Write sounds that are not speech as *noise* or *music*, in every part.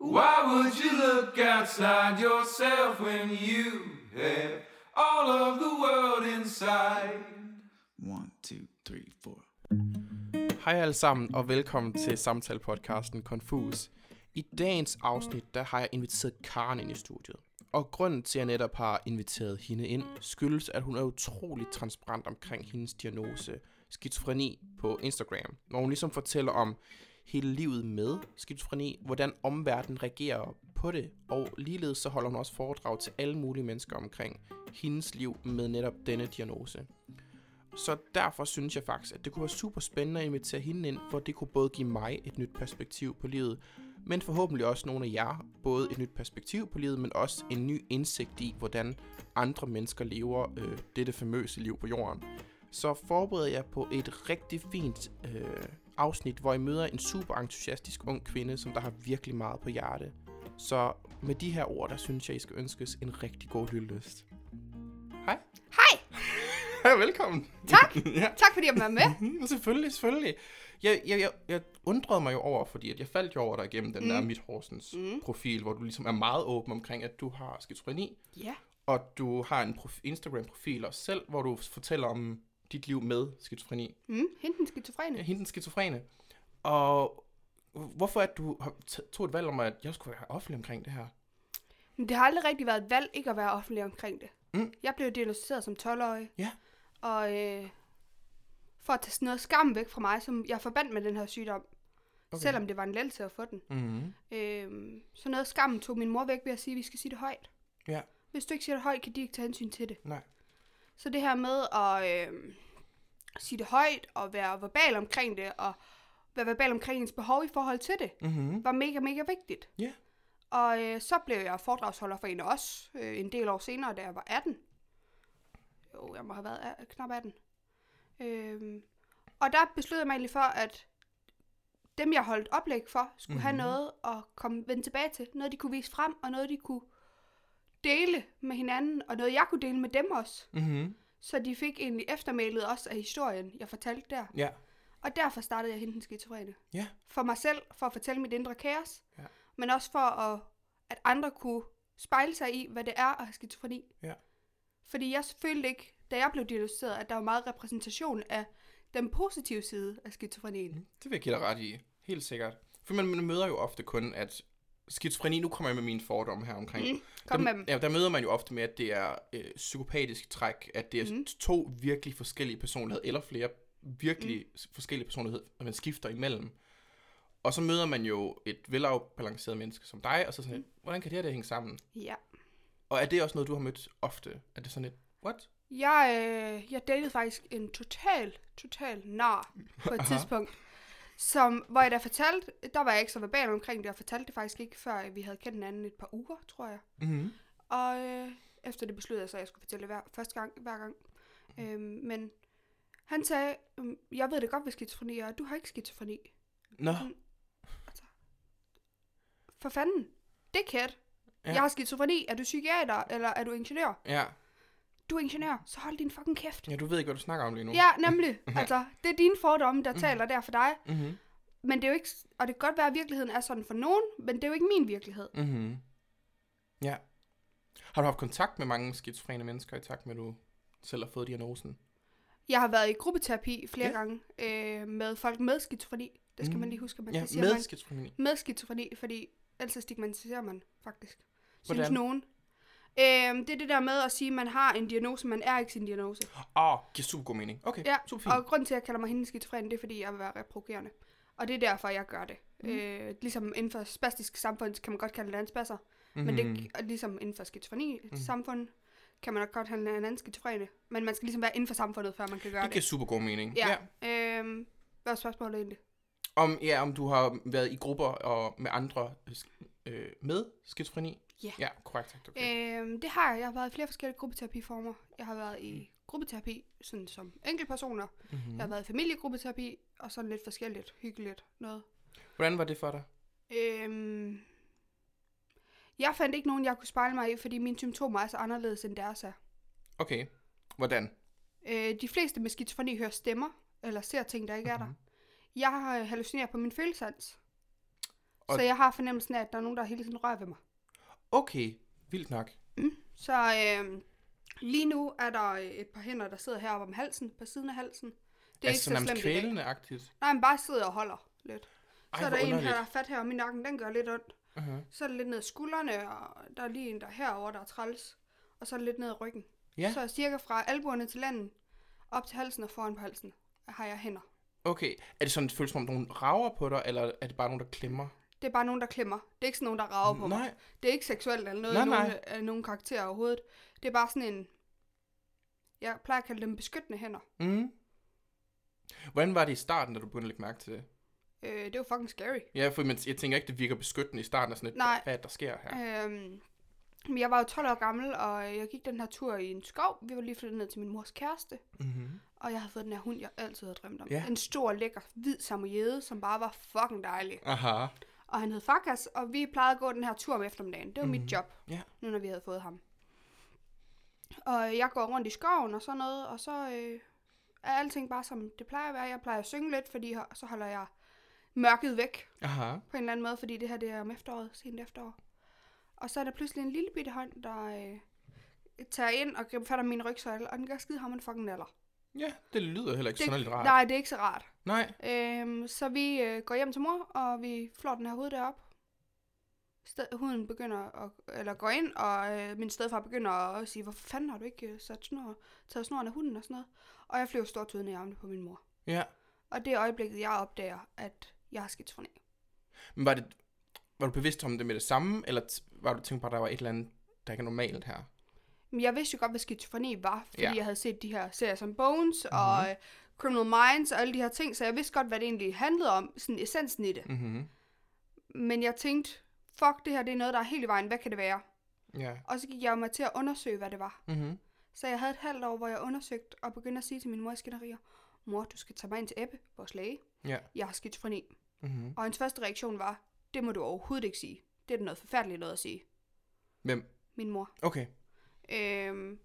Why would you look outside yourself when you have all of the world inside? One, two, three, four. Hej alle sammen, og velkommen til samtalepodcasten Confus. I dagens afsnit, der har jeg inviteret Karen ind i studiet. Og grunden til, at jeg netop har inviteret hende ind, skyldes, at hun er utrolig transparent omkring hendes diagnose, skizofreni, på Instagram. Hvor hun ligesom fortæller om hele livet med skizofreni, hvordan omverdenen reagerer på det, og ligeledes så holder hun også foredrag til alle mulige mennesker omkring hendes liv med netop denne diagnose. Så derfor synes jeg faktisk, at det kunne være super spændende at invitere hende ind, for det kunne både give mig et nyt perspektiv på livet, men forhåbentlig også nogle af jer både et nyt perspektiv på livet, men også en ny indsigt i, hvordan andre mennesker lever øh, dette famøse liv på jorden. Så forbereder jeg på et rigtig fint øh, afsnit, hvor I møder en super entusiastisk ung kvinde, som der har virkelig meget på hjerte. Så med de her ord, der synes jeg, I skal ønskes en rigtig god lyttelyst. Hej. Hej! Hej, *laughs* velkommen. Tak. *laughs* ja. Tak fordi jeg var med. *laughs* Selvfølgelig, selvfølgelig. Jeg, jeg, jeg, jeg undrede mig jo over, fordi at jeg faldt jo over dig igennem den mm. der Midt Horsens mm. profil, hvor du ligesom er meget åben omkring, at du har skizofreni, Ja. og du har en prof- Instagram-profil også selv, hvor du fortæller om dit liv med skizofreni. Mm, hende den skizofrene. Ja, hende den skizofrene. Og hvorfor at du tog et valg om, at jeg skulle være offentlig omkring det her? Men det har aldrig rigtig været et valg ikke at være offentlig omkring det. Mm. Jeg blev diagnosticeret som 12-årig. Ja. Og øh, for at tage sådan noget skam væk fra mig, som jeg forbandt med den her sygdom. Okay. Selvom det var en lettelse at få den. Mm-hmm. Øh, så noget skam tog min mor væk ved at sige, at vi skal sige det højt. Ja, Hvis du ikke siger det højt, kan de ikke tage hensyn til det. nej. Så det her med at øh, sige det højt og være verbal omkring det, og være verbal omkring ens behov i forhold til det, Mm-hmm. var mega, mega vigtigt. Ja. Og øh, så blev jeg foredragsholder for en også, øh, en del år senere, da jeg var 18. Jo, jeg må have været a- knap 18. Øhm, og der besluttede jeg mig egentlig for, at dem, jeg holdt oplæg for, skulle mm-hmm. have Mhm. noget at komme, vende tilbage til. Noget, de kunne vise frem, og noget, de kunne dele med hinanden, og noget, jeg kunne dele med dem også. Mm-hmm. Så de fik egentlig eftermælet også af historien, jeg fortalte der. Ja. Og derfor startede jeg hende skizofrene. Ja. For mig selv, for at fortælle mit indre kaos. Ja. Men også for, at, at andre kunne spejle sig i, hvad det er at have skizofreni. Ja. Fordi jeg følte ikke, da jeg blev diagnosticeret, at der var meget repræsentation af den positive side af skizofrenien. Mm. Det vil jeg give dig ret i. Helt sikkert. For man, man møder jo ofte kun, at skizofreni, nu kommer jeg med mine fordomme her omkring. Mm. Kom der, med dem. Ja, der møder man jo ofte med, at det er øh, psykopatisk træk, at det er mm. to virkelig forskellige personligheder, eller flere virkelig mm. forskellige personligheder, man skifter imellem. Og så møder man jo et velafbalanceret menneske som dig, og så sådan Mhm. lidt, hvordan kan det her det hænge sammen? Ja. Og er det også noget, du har mødt ofte? Er det sådan lidt, what? Jeg, øh, jeg datede faktisk en total, total nar på et tidspunkt. Som, hvor jeg da fortalte, der var jeg ikke så verbal omkring det, jeg fortalte det faktisk ikke, før vi havde kendt hinanden et par uger, tror jeg. Mm-hmm. Og øh, efter det besluttede jeg så, at jeg skulle fortælle det hver, første gang, hver gang. Øhm, men han sagde, øhm, jeg ved det godt, hvad skizofreni er, og du har ikke skizofreni. Nå, For fanden, dickhead. Ja. Ja. Jeg har skizofreni. Er du psykiater, eller er du ingeniør? ja. Du er ingeniør, så hold din fucking kæft. ja, du ved ikke, hvad du snakker om lige nu. Ja, nemlig. *laughs* altså, det er dine fordomme, der taler der for dig. Mm-hmm. Men det er jo ikke, og det kan godt være, at virkeligheden er sådan for nogen, men det er jo ikke min virkelighed. Mm-hmm. Ja. Har du haft kontakt med mange skizofrene mennesker i takt med, at du selv har fået diagnosen? Jeg har været i gruppeterapi flere Ja. gange øh, med folk med skizofreni. Det skal Mm. man lige huske, at man Ja, kan sige, med man, skizofreni. med skizofreni, fordi ellers stigmatiserer man faktisk. Synes Hvordan? nogen. Øhm, det er det der med at sige, at man har en diagnose, man er ikke sin diagnose. Åh, oh, giver super god mening. Okay, Ja, super fint. og grunden til, at jeg kalder mig hende skizofren, det er, fordi jeg vil være reprogerende. Og det er derfor, jeg gør det. Mm. Øh, ligesom inden for spastisk samfund, kan man godt kalde det en spasser. Mm. Men Mhm. det, og ligesom inden for skizofreni mm. samfund, kan man nok godt have en anden skizofrene. Men man skal ligesom være inden for samfundet, før man kan gøre det det. giver super god mening. Ja. ja. Øhm, hvad er spørgsmålet egentlig? Om, ja, om du har været i grupper og med andre øh, med skizofreni? Ja. Ja, korrekt. Okay. Øhm, det har jeg. Jeg har været i flere forskellige gruppeterapiformer. Jeg har været i gruppeterapi sådan som enkeltpersoner. Mm. Mm-hmm. Jeg har været i familiegruppeterapi, og sådan lidt forskelligt, hyggeligt noget. Hvordan var det for dig? Øhm, jeg fandt ikke nogen, jeg kunne spejle mig i, fordi mine symptomer er så anderledes end deres er. Okay. Hvordan? Øh, de fleste med skizofreni hører stemmer, eller ser ting, der ikke mm-hmm. er der. Jeg har hallucineret på min følesans. Og- Så jeg har fornemmelsen af, at der er nogen, der hele tiden rører ved mig. Okay, vildt nok. Så øh, lige nu er der øh, et par hænder, der sidder heroppe om halsen, på siden af halsen. Det er altså ikke så slemt i dag. kvælende-agtigt. Nej, men bare sidder og holder lidt. Ej, så er der hvor en her, underligt. der er fat her om i nakken, den gør lidt ondt. Uh-huh. Så er der lidt ned ad skuldrene, og der er lige en, der er herovre, der er træls. Og så er der lidt ned ad ryggen. Ja. Så cirka fra albuerne til landen, op til halsen og foran på halsen, har jeg hænder. Okay, er det sådan, det føles som om nogen rager på dig, eller er det bare nogen, der klemmer? Det er bare nogen, der klemmer. Det er ikke sådan nogen, der rager på mig. Nej. Det er ikke seksuelt eller noget Nej, af nej. nogen, af nogen karakter overhovedet. Det er bare sådan en... Jeg plejer at kalde dem beskyttende hænder. Mm. Hvordan var det i starten, da du begyndte at lægge mærke til det? Øh, det jo fucking scary. Ja, for jeg tænker ikke, det virker beskyttende i starten af sådan et, Nej. hvad er der sker her? Øhm, men jeg var jo 12 år gammel, og jeg gik den her tur i en skov. Vi var lige flyttet ned til min mors kæreste. Mm-hmm. Og jeg havde fået den her hund, jeg altid havde drømt om. Ja. En stor, lækker, hvid samoyede, som bare var fucking dejlig. Aha. Og han hed Fakas, og vi plejede at gå den her tur om eftermiddagen. Det var mm. Mhm. mit job, Ja. nu når vi havde fået ham. Og jeg går rundt i skoven og sådan noget, og så øh, er alting bare som det plejer at være. Jeg plejer at synge lidt, fordi så holder jeg mørket væk Aha. på en eller anden måde, fordi det her det er om efteråret, sent efterår. Og så er der pludselig en lille bitte hånd, der øh, tager ind og griber fat om min rygsøjle, og den gør skide ham en fucking naller. Ja, det lyder heller ikke sådan lidt rart. nej, det er ikke så rart. Nej. Øhm, så vi øh, går hjem til mor, og vi flår den her hud derop. Sted, huden begynder at, eller går ind, og øh, min stedfar begynder at sige, hvorfor fanden har du ikke øh, sat snor, taget snoren af hunden og sådan noget. Og jeg flyver stort ud i armene på min mor. Ja. Og det er øjeblikket, jeg opdager, at jeg har skizofreni. Men var, det, var du bevidst om det med det samme, eller var du tænkt på, at der var et eller andet, der ikke er normalt her? Men jeg vidste jo godt, hvad skizofreni var, fordi Ja. jeg havde set de her serier som Bones mm-hmm. og øh, Criminal Minds og alle de her ting, så jeg vidste godt, hvad det egentlig handlede om, sådan essensen i det. Mm-hmm. Men jeg tænkte, fuck, det her det er noget, der er helt i vejen, hvad kan det være? Ja. Og så gik jeg jo med til at undersøge, hvad det var. Mm-hmm. Så jeg havde et halvt år, hvor jeg undersøgte og begyndte at sige til min mor i skænderier, mor, du skal tage mig ind til Ebbe, vores læge. Ja. Jeg har skizofreni. Mm-hmm. Og hans første reaktion var, det må du overhovedet ikke sige. Det er da noget forfærdeligt noget at sige. Hvem? Min mor. Okay. Øhm,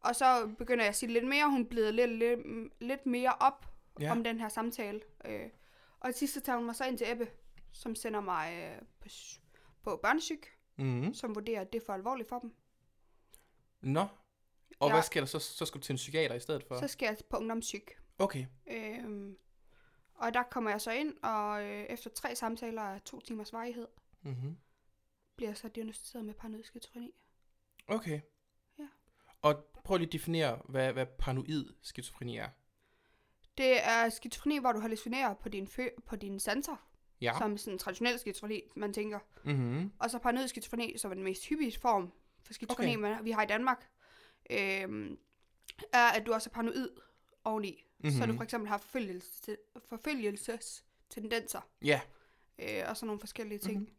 og så begynder jeg at sige lidt mere. Hun bliver lidt, lidt, lidt mere op Ja. om den her samtale. Øh, og til sidst så tager hun mig så ind til Ebbe, som sender mig øh, på, på børnesyg, Mm-hmm. som vurderer, at det er for alvorligt for dem. Nå. Og Ja. hvad sker der så? Så skal du til en psykiater i stedet for? Så skal jeg på ungdomssyg. Okay. Øhm, og der kommer jeg så ind, og øh, efter tre samtaler af to timers varighed, Mm-hmm. bliver jeg så diagnosticeret med paranoid skizofreni. Okay. Og prøv lige at definere, hvad, hvad paranoid skizofreni er. Det er skizofreni, hvor du hallucinerer på dine, fø- på dine sanser, Ja. som sådan traditionel skizofreni, man tænker. Mm-hmm. Og så paranoid skizofreni, som er den mest hyppige form for skizofreni, Okay. okay. vi har i Danmark, øhm, er, at du også er paranoid oveni. Mm-hmm. Så du Mhm. for eksempel har forfølgelse, forfølgelsestendenser, Ja. øh, og sådan nogle forskellige ting. Mhm. Mm-hmm.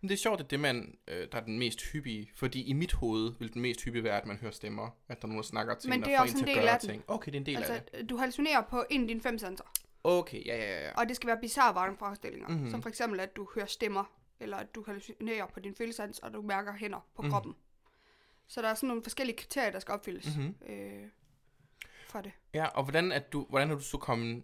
Men det er sjovt, at det man, øh, der er den mest hyppige, fordi i mit hoved vil den mest hyppige være, at man hører stemmer, at der er nogen, der snakker til Men en det er også en at del gøre af den. ting. Okay, det er en del af det. Altså, du hallucinerer på en af dine fem sanser. Okay, ja, ja, ja. Og det skal være bizarre vrangforestillinger. Mhm. Mm-hmm. Som for eksempel, at du hører stemmer, eller at du hallucinerer på din følelsesans, og du mærker hænder på Mhm. mm. kroppen. Så der er sådan nogle forskellige kriterier, der skal opfyldes Mhm. mm-hmm. øh, for det. Ja, og hvordan er du, hvordan er du så kommet,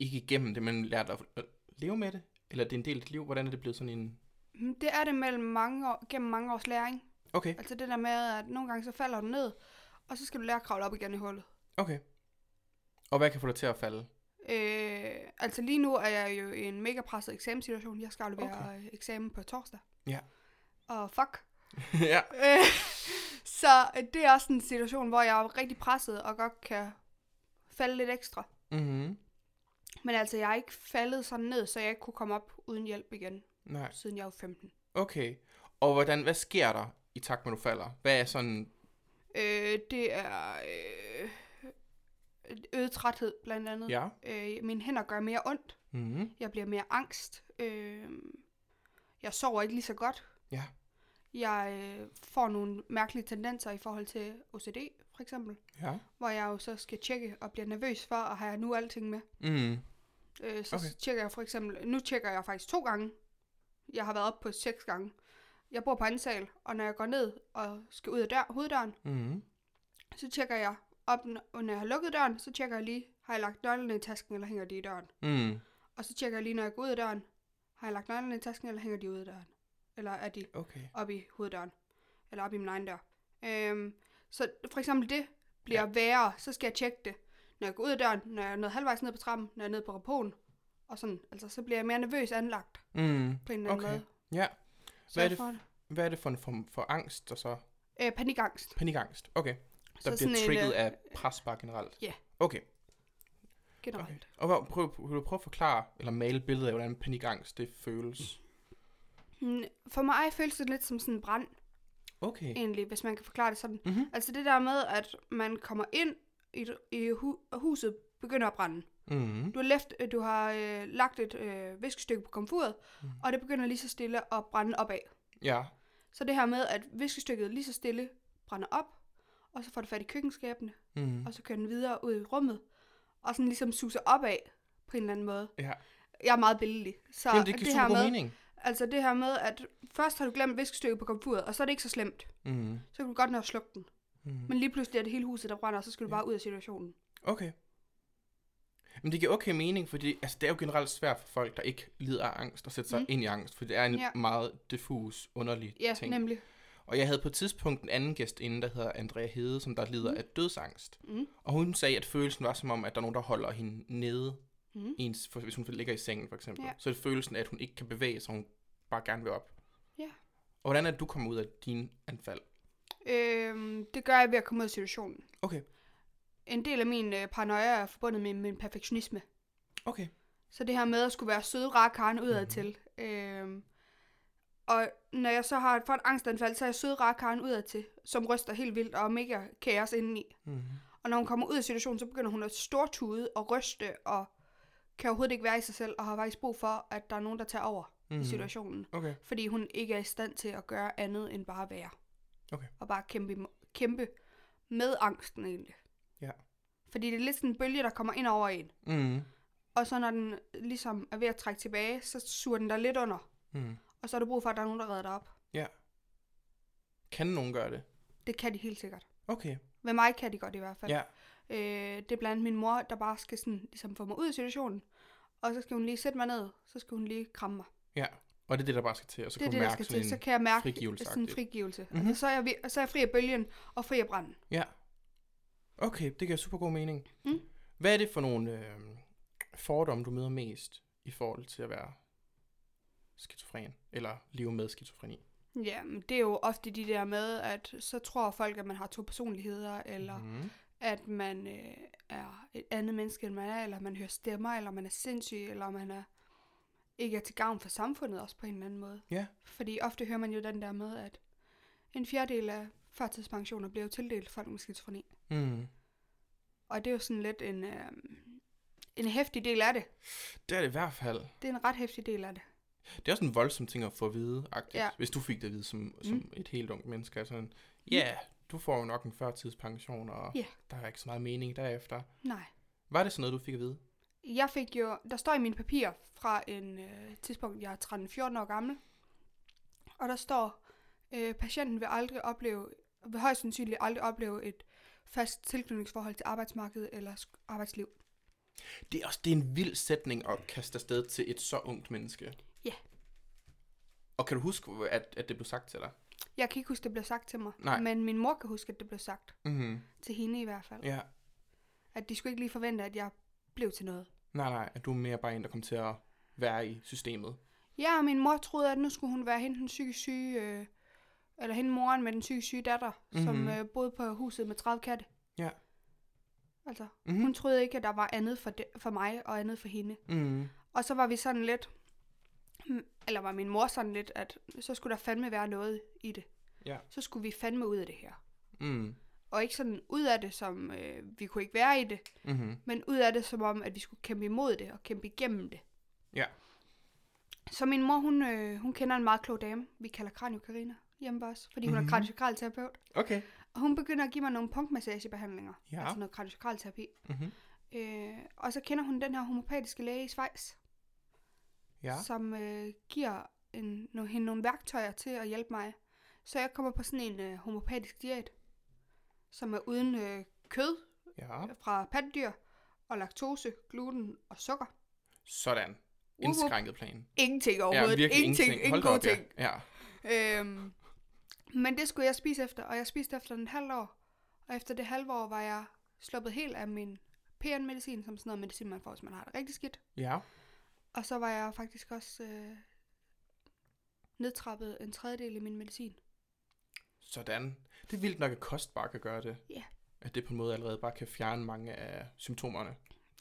ikke igennem det, men lært at at leve med det? Eller det er en del af dit liv? Hvordan er det blevet sådan en... Mm, Det er det mellem mange år, gennem mange års læring. Okay, Altså det der med, at nogle gange så falder du ned, og så skal du lære at kravle op igen i hullet. okay. Og hvad kan få dig til at falde? Øh, altså lige nu er jeg jo i en mega presset eksamenssituation. Jeg skal aflevere Okay. okay. eksamen på torsdag. Ja. Og fuck. *laughs* ja. Øh, så det er også en situation, hvor jeg er rigtig presset og godt kan falde lidt ekstra. Mm-hmm. Men altså, jeg er ikke faldet sådan ned, så jeg ikke kunne komme op uden hjælp igen, Nej. siden jeg var 15. Okay. Og hvordan, hvad sker der i takt med, at du falder? Hvad er sådan... Øh, det er øh, øget træthed, blandt andet. Ja. Øh, mine hænder gør mere ondt. Mm-hmm. Jeg bliver mere angst. Øh, jeg sover ikke lige så godt. Ja. Jeg øh, får nogle mærkelige tendenser i forhold til OCD, for eksempel. Ja. Hvor jeg jo så skal tjekke og bliver nervøs for, at har jeg nu alting med. Mm. Øh, så Okay. okay. tjekker jeg for eksempel, nu tjekker jeg faktisk to gange. Jeg har været op på seks gange. Jeg bor på anden sal, og når jeg går ned og skal ud af dør, hoveddøren, Mm. så tjekker jeg op, og når jeg har lukket døren, så tjekker jeg lige, har jeg lagt nøglerne i tasken, eller hænger de i døren. Mm. Og så tjekker jeg lige, når jeg går ud af døren, Har jeg lagt nøglerne i tasken, eller hænger de ude af døren? Eller er de Okay. oppe i hoveddøren? Eller oppe i min egen dør? Øhm, så for eksempel det bliver ja. værre, så skal jeg tjekke det. Når jeg går ud af døren, når jeg er nået halvvejs ned på trappen, når jeg er nede på raponen, og sådan, altså så bliver jeg mere nervøs anlagt Mm. på en eller anden Okay. måde. Ja. Hvad er det. Hvad er det for en form for angst, og så Øh, panikangst. panikangst? Okay. Der Så bliver sådan en, trigget øh, af pres bare generelt? ja. Okay. Generelt. okay. Og hvad, prøv, vil du prøve at forklare, eller male et billede af, hvordan panikangst det føles? Mm, For mig føles det lidt som sådan en brand, Okay. egentlig, hvis man kan forklare det sådan. Mhm. Altså det der med, at man kommer ind i, i hu, huset begynder at brænde. Mm. Du har, left, du har øh, lagt et øh, viskestykke på komfuret, Mm. og det begynder lige så stille at brænde opad. Ja. Så det her med, at viskestykket lige så stille brænder op, og så får det fat i køkkenskabene, Mm. og så kører den videre ud i rummet, og sådan ligesom suser opad på en eller anden måde. Ja. Jeg er meget billedlig. Så Jamen, det det her med, mening. Altså det her med, at først har du glemt viskestykket på komfuret, og så er det ikke så slemt. Mm. Så kan du godt nå at slukke den. Mm. Men lige pludselig er det hele huset, der brænder, og så skal du Ja. bare ud af situationen. Okay. Men det giver okay mening, fordi altså, det er jo generelt svært for folk, der ikke lider af angst, at sætte sig mm. Ind i angst, for det er en Ja. meget diffus, underlig Ja, ting. nemlig. Og jeg havde på et tidspunkt en anden gæst inde, der hedder Andrea Hede, som der lider. Mm. af dødsangst. Mm. Og hun sagde, at følelsen var som om, at der er nogen, der holder hende nede, Mm. ens, for, hvis hun ligger i sengen for eksempel. Ja. Så er det følelsen af, at hun ikke kan bevæge sig, hun bare gerne vil op. Ja. Og hvordan er det, du kommer ud af dine anfald? Øhm, det gør jeg ved at komme ud af situationen. Okay. En del af min øh, paranoia er forbundet med min perfektionisme. Okay. Så det her med at skulle være søde, rare karne udad Mhm. til. Øhm, og når jeg så har fået et angstanfald, så er jeg søde, rare karne udad til, som ryster helt vildt og er mega kaos indeni. Mm. Og når hun kommer ud af situationen, så begynder hun at stortude og ryste, og kan overhovedet ikke være i sig selv, og har faktisk brug for, at der er nogen, der tager over mm. Mm. i situationen. Okay. Fordi hun ikke er i stand til at gøre andet end bare være. Okay. Og bare kæmpe, kæmpe med angsten egentlig. Ja. Fordi det er lidt sådan en bølge, der kommer ind over en. Mm. Og så når den ligesom er ved at trække tilbage, så suger den der lidt under. Mm. Og så er der brug for, at der er nogen, der redder dig op. Kan nogen gøre det? Det kan de helt sikkert. Okay. Ved mig kan de godt i hvert fald. Ja. Øh, det er blandt andet min mor, der bare skal sådan, ligesom få mig ud af situationen. Og så skal hun lige sætte mig ned. Så skal hun lige kramme mig. Ja. Og det er det, der bare skal til, og så det er kan det, du der mærke skal til. Så kan jeg mærke sådan en frigivelse. Mhm. Mm-hmm. Altså, så, er jeg, så er jeg fri af bølgen og fri af branden. Ja. Okay, det giver super god mening. Mm. Hvad er det for nogle øh, fordomme, du møder mest i forhold til at være skizofren, eller leve med skizofreni? Ja, men det er jo ofte de der med, at så tror folk, at man har to personligheder, eller mm. At man øh, er et andet menneske, end man er, eller man hører stemmer, eller man er sindssyg, eller man er ikke er til gavn for samfundet også på en eller anden måde. Ja. Fordi ofte hører man jo den der med, at en fjerdedel af førtidspensioner bliver jo tildelt folk med skizofreni. Mm. Og det er jo sådan lidt en, øh, en hæftig del af det. Det er det i hvert fald. Det er en ret hæftig del af det. Det er også en voldsom ting at få at vide, Ja. hvis du fik det at vide som, som Mm. et helt ungt menneske. Altså, ja, yeah, du får jo nok en førtidspension, og Ja. der er ikke så meget mening derefter. Nej. Var det sådan noget, du fik at vide? Jeg fik jo, der står i mine papirer fra en øh, tidspunkt, jeg er 13-14 år gammel, og der står, øh, patienten vil aldrig opleve, vil højst sandsynligt aldrig opleve et fast tilknytningsforhold til arbejdsmarkedet eller arbejdsliv. Det er også det er en vild sætning at kaste afsted til et så ungt menneske. Ja. Og kan du huske, at, at det blev sagt til dig? Jeg kan ikke huske, det blev sagt til mig, Nej. men min mor kan huske, at det blev sagt. Mhm. Til hende i hvert fald. Ja. At de skulle ikke lige forvente, at jeg blev til noget. Nej, nej, at du er mere bare en, der kommer til at være i systemet. Ja, og min mor troede, at nu skulle hun være hende den psykisk syge, øh, eller hende moren med den psykisk syge datter, mm-hmm. som Mhm. øh, boede på huset med 30 katte. Ja. Altså, Mhm. mm-hmm. hun troede ikke, at der var andet for, de, for mig og andet for hende. Mm. Og så var vi sådan lidt, hmm, eller var min mor sådan lidt, at så skulle der fandme være noget i det. Ja. Så skulle vi fandme ud af det her. Mm. Og ikke sådan ud af det, som øh, vi kunne ikke være i det, Mm-hmm. men ud af det, som om, at vi skulle kæmpe imod det og kæmpe igennem det. Ja. Så min mor, hun, øh, hun kender en meget klog dame, vi kalder Kranio Karina hjemme hos os, fordi hun Mhm. er kraniosakralterapeut. terapeut. Okay. Og hun begynder at give mig nogle punktmassagebehandlinger, Ja. altså noget kraniosakralterapi. Mm-hmm. Øh, og så kender hun den her homopatiske læge i Schweiz, Ja. som øh, giver en, no, hende nogle værktøjer til at hjælpe mig. Så jeg kommer på sådan en øh, homopatisk diæt, som er uden øh, kød Ja. fra pattedyr, og laktose, gluten og sukker. Sådan. whoop. indskrænket plan. Ingenting overhovedet. virkelig ingenting. ingenting. Ingen gode ting. Ja. ja. Øhm, men det skulle jeg spise efter, og jeg spiste efter den halv år. Og efter det halve år var jeg sluppet helt af min PN-medicin, som sådan noget medicin, man får, hvis man har det rigtig skidt. Ja. Og så var jeg faktisk også øh, nedtrappet en tredjedel i min medicin. Sådan. Det er vildt nok, at kost bare kan gøre det. Ja. At det på en måde allerede bare kan fjerne mange af symptomerne.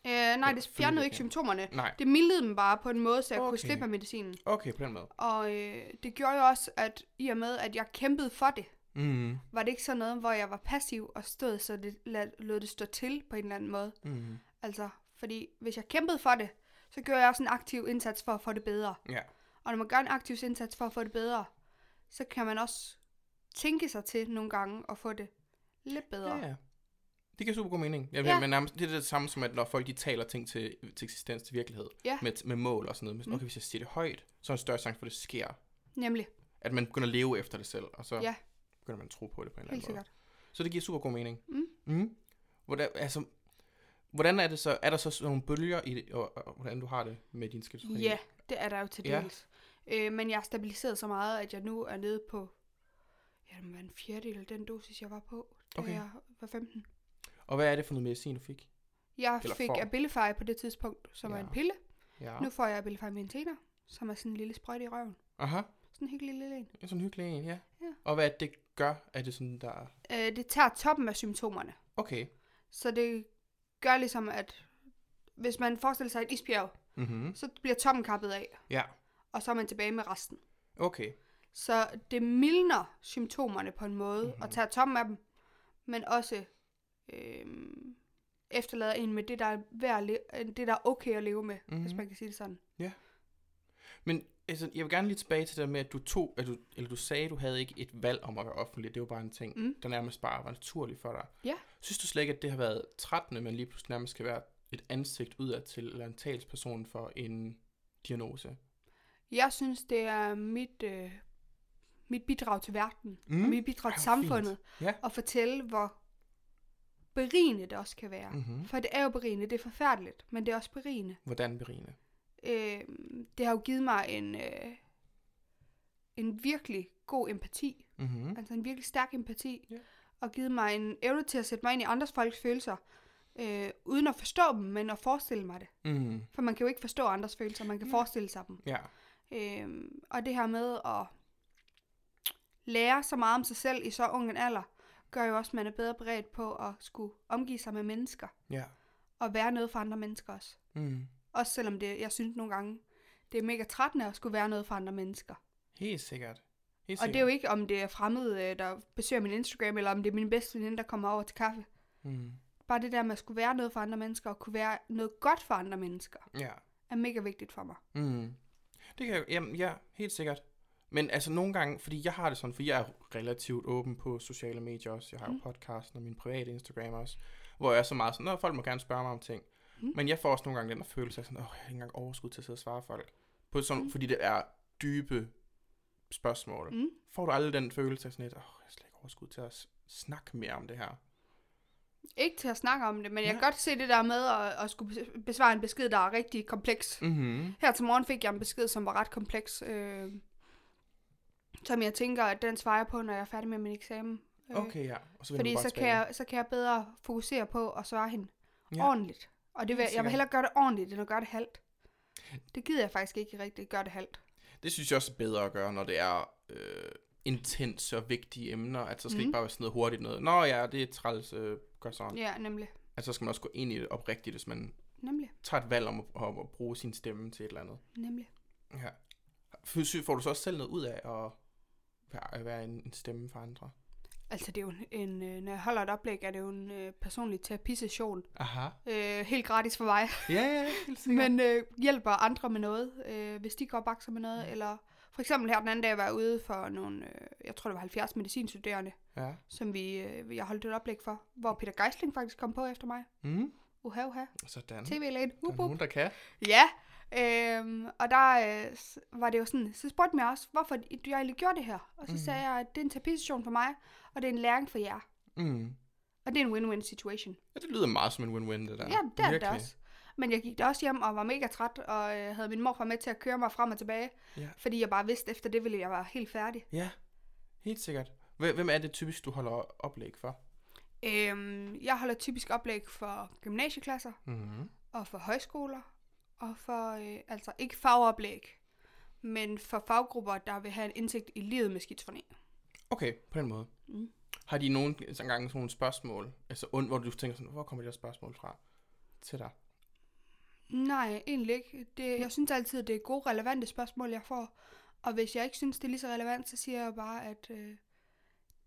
Øh, nej, det fjernede ikke symptomerne. Nej. Det mildede dem bare på en måde, så jeg okay. kunne slippe af medicinen. Okay, på den måde. Og øh, det gjorde jo også, at i og med, at jeg kæmpede for det, Mm. var det ikke sådan noget, hvor jeg var passiv og stod, så det lad, lod det stå til på en eller anden måde. Mm. Altså, fordi hvis jeg kæmpede for det, så gjorde jeg også en aktiv indsats for at få det bedre. Ja. Og når man gør en aktiv indsats for at få det bedre, så kan man også tænke sig til nogle gange at få det lidt bedre. Ja. Det giver super god mening. Jeg, Ja. ja. men nærmest, det er det samme som, at når folk de taler ting til, til eksistens, til virkelighed, Ja. med, med mål og sådan noget. Men, Mm. okay, hvis jeg siger det højt, så er der en større chance for, at det sker. Nemlig, At man begynder at leve efter det selv, og så Ja. begynder man at tro på det på en eller helt anden måde. sikkert. Så det giver super god mening. Mm. Mm. Hvordan, altså, hvordan er det så? Er der så sådan nogle bølger i det, og, og, hvordan du har det med din skizofreni? Ja, det er der jo til Ja. dels. Øh, men jeg er stabiliseret så meget, at jeg nu er nede på ja, det må være en fjerdedel af den dosis, jeg var på, da Okay. jeg var 15. Og hvad er det for noget medicin, du fik? Jeg Eller fik får. Abilify på det tidspunkt, som ja. er Ja. en pille. Ja. Nu får jeg Abilify med en tener, som er sådan en lille sprøjte i røven. Aha, Sådan en hyggelig lille en. er sådan en hyggelig en, ja. Ja. Og hvad det, gør? Er det sådan, der... Øh, det tager toppen af symptomerne. Okay. Så det gør ligesom, at hvis man forestiller sig et isbjerg, Mhm. så bliver toppen kappet af, Ja, og så er man tilbage med resten. okay. Så det mildner symptomerne på en måde, mm-hmm. og tager toppen af dem, men også øhm, efterlader en med det, der er, værd le- øh, det, der er okay at leve med, mm-hmm. hvis man kan sige det sådan. Men altså, jeg vil gerne lige tilbage til det der med, at du tog, at du, eller du sagde, at du havde ikke et valg om at være offentlig. Det var bare en ting, Mm. der nærmest bare var naturligt for dig. Ja. Synes du slet ikke, at det har været trættende, men lige pludselig nærmest skal være et ansigt udad til, eller en talsperson for en diagnose? Jeg synes, det er mit, øh, mit bidrag til verden, Mm. og mit bidrag til fint. samfundet, Ja. at fortælle, hvor berigende det også kan være. Mm-hmm. For det er jo berigende, det er forfærdeligt, men det er også berigende. Hvordan berigende? øh, det har jo givet mig en, øh, en virkelig god empati, Mm-hmm. altså en virkelig stærk empati, Ja. og givet mig en evne til at sætte mig ind i andres folks følelser, øh, uden at forstå dem, men at forestille mig det. Mm. For man kan jo ikke forstå andres følelser, man kan Ja. forestille sig dem. Ja. Øh, og det her med at lære så meget om sig selv i så ung en alder, gør jo også, at man er bedre beredt på at skulle omgive sig med mennesker, Ja. og være noget for andre mennesker også. Mm. Også selvom det, jeg synes nogle gange, det er mega trættende at skulle være noget for andre mennesker. Helt sikkert. Helt Og det er jo ikke, om det er fremmede, øh, der besøger min Instagram, eller om det er min bedste veninde, der kommer over til kaffe. Mm. Bare det der med at skulle være noget for andre mennesker, og kunne være noget godt for andre mennesker, Ja. er mega vigtigt for mig. Mm. Det kan jeg, jamen, ja, helt sikkert. Men altså nogle gange, fordi jeg har det sådan, for jeg er relativt åben på sociale medier også. Jeg har jo Mm. podcasten og min private Instagram også. Hvor jeg er så meget sådan, at folk må gerne spørge mig om ting. Mm. Men jeg får også nogle gange den der følelse af sådan, åh, jeg har ikke engang overskud til at sidde og svare folk. På sådan, Mm. Fordi det er dybe spørgsmål. Mm. Får du aldrig den følelse af sådan lidt, åh, jeg har slet ikke overskud til at snakke mere om det her. Ikke til at snakke om det, men jeg Ja. kan godt se det der med at, at skulle bes- besvare en besked, der er rigtig kompleks. Mhm. Her til morgen fik jeg en besked, som var ret kompleks, øh, som jeg tænker, at den svarer på, når jeg er færdig med min eksamen. Øh, Okay, ja. Og så Fordi så kan, jeg, så kan jeg bedre fokusere på at svare hende Ja. ordentligt. Og det vil, jeg vil hellere gøre det ordentligt, end at gøre det halvt. Det gider jeg faktisk ikke rigtig gøre det halvt. Det synes jeg også er bedre at gøre, når det er øh, intense og vigtige emner. At så skal Mhm. ikke bare være sådan noget hurtigt noget. Nå ja, det er træls, øh, gør sådan. Ja, nemlig. At så skal man også gå ind i det oprigtigt, hvis man Nemlig. tager et valg om at, om at bruge sin stemme til et eller andet. Nemlig. Ja. Får får du så også selv noget ud af at at være en, en stemme for andre? Altså, det er jo en, en øh, når jeg holder et oplæg, er det jo en øh, personlig terapisession. Aha. Øh, helt gratis for mig. Ja, ja, helt sikkert. Men øh, hjælper andre med noget, øh, hvis de går og bakser med noget. Eller for eksempel her den anden dag var jeg ude for nogle, øh, jeg tror det var 70 medicinstuderende, Ja. som vi, øh, jeg holdt et oplæg for, hvor Peter Geisling faktisk kom på efter mig. Mm. Uha, uha. Sådan. TV-lægen. Der er nogen, der kan. Ja, øhm, og der øh, var det jo sådan, så spurgte mig også, hvorfor du egentlig gjorde det her. Og så mm. sagde jeg, at det er en terapisession for mig, og det er en læring for jer. Mm. Og det er en win-win situation. Ja, det lyder meget som en win-win, det der. Ja, det er det også. men jeg gik da også hjem og var mega træt, og øh, havde min morfar med til at køre mig frem og tilbage. Ja. Fordi jeg bare vidste, efter det ville jeg være helt færdig. Ja, helt sikkert. Hvem hvem er det typisk, du holder oplæg for? Øhm, jeg holder typisk oplæg for gymnasieklasser, Mm-hmm. og for højskoler, og for, øh, altså ikke fagoplæg, men for faggrupper, der vil have en indsigt i livet med skizofreni. Okay, på den måde. Mm. Har de nogen altså, gange sådan nogle spørgsmål, altså und, hvor du tænker sådan, hvor kommer de her spørgsmål fra til dig? Nej, egentlig ikke. Det, jeg synes altid, det er gode, relevante spørgsmål, jeg får. Og hvis jeg ikke synes, det er lige så relevant, så siger jeg bare, at øh,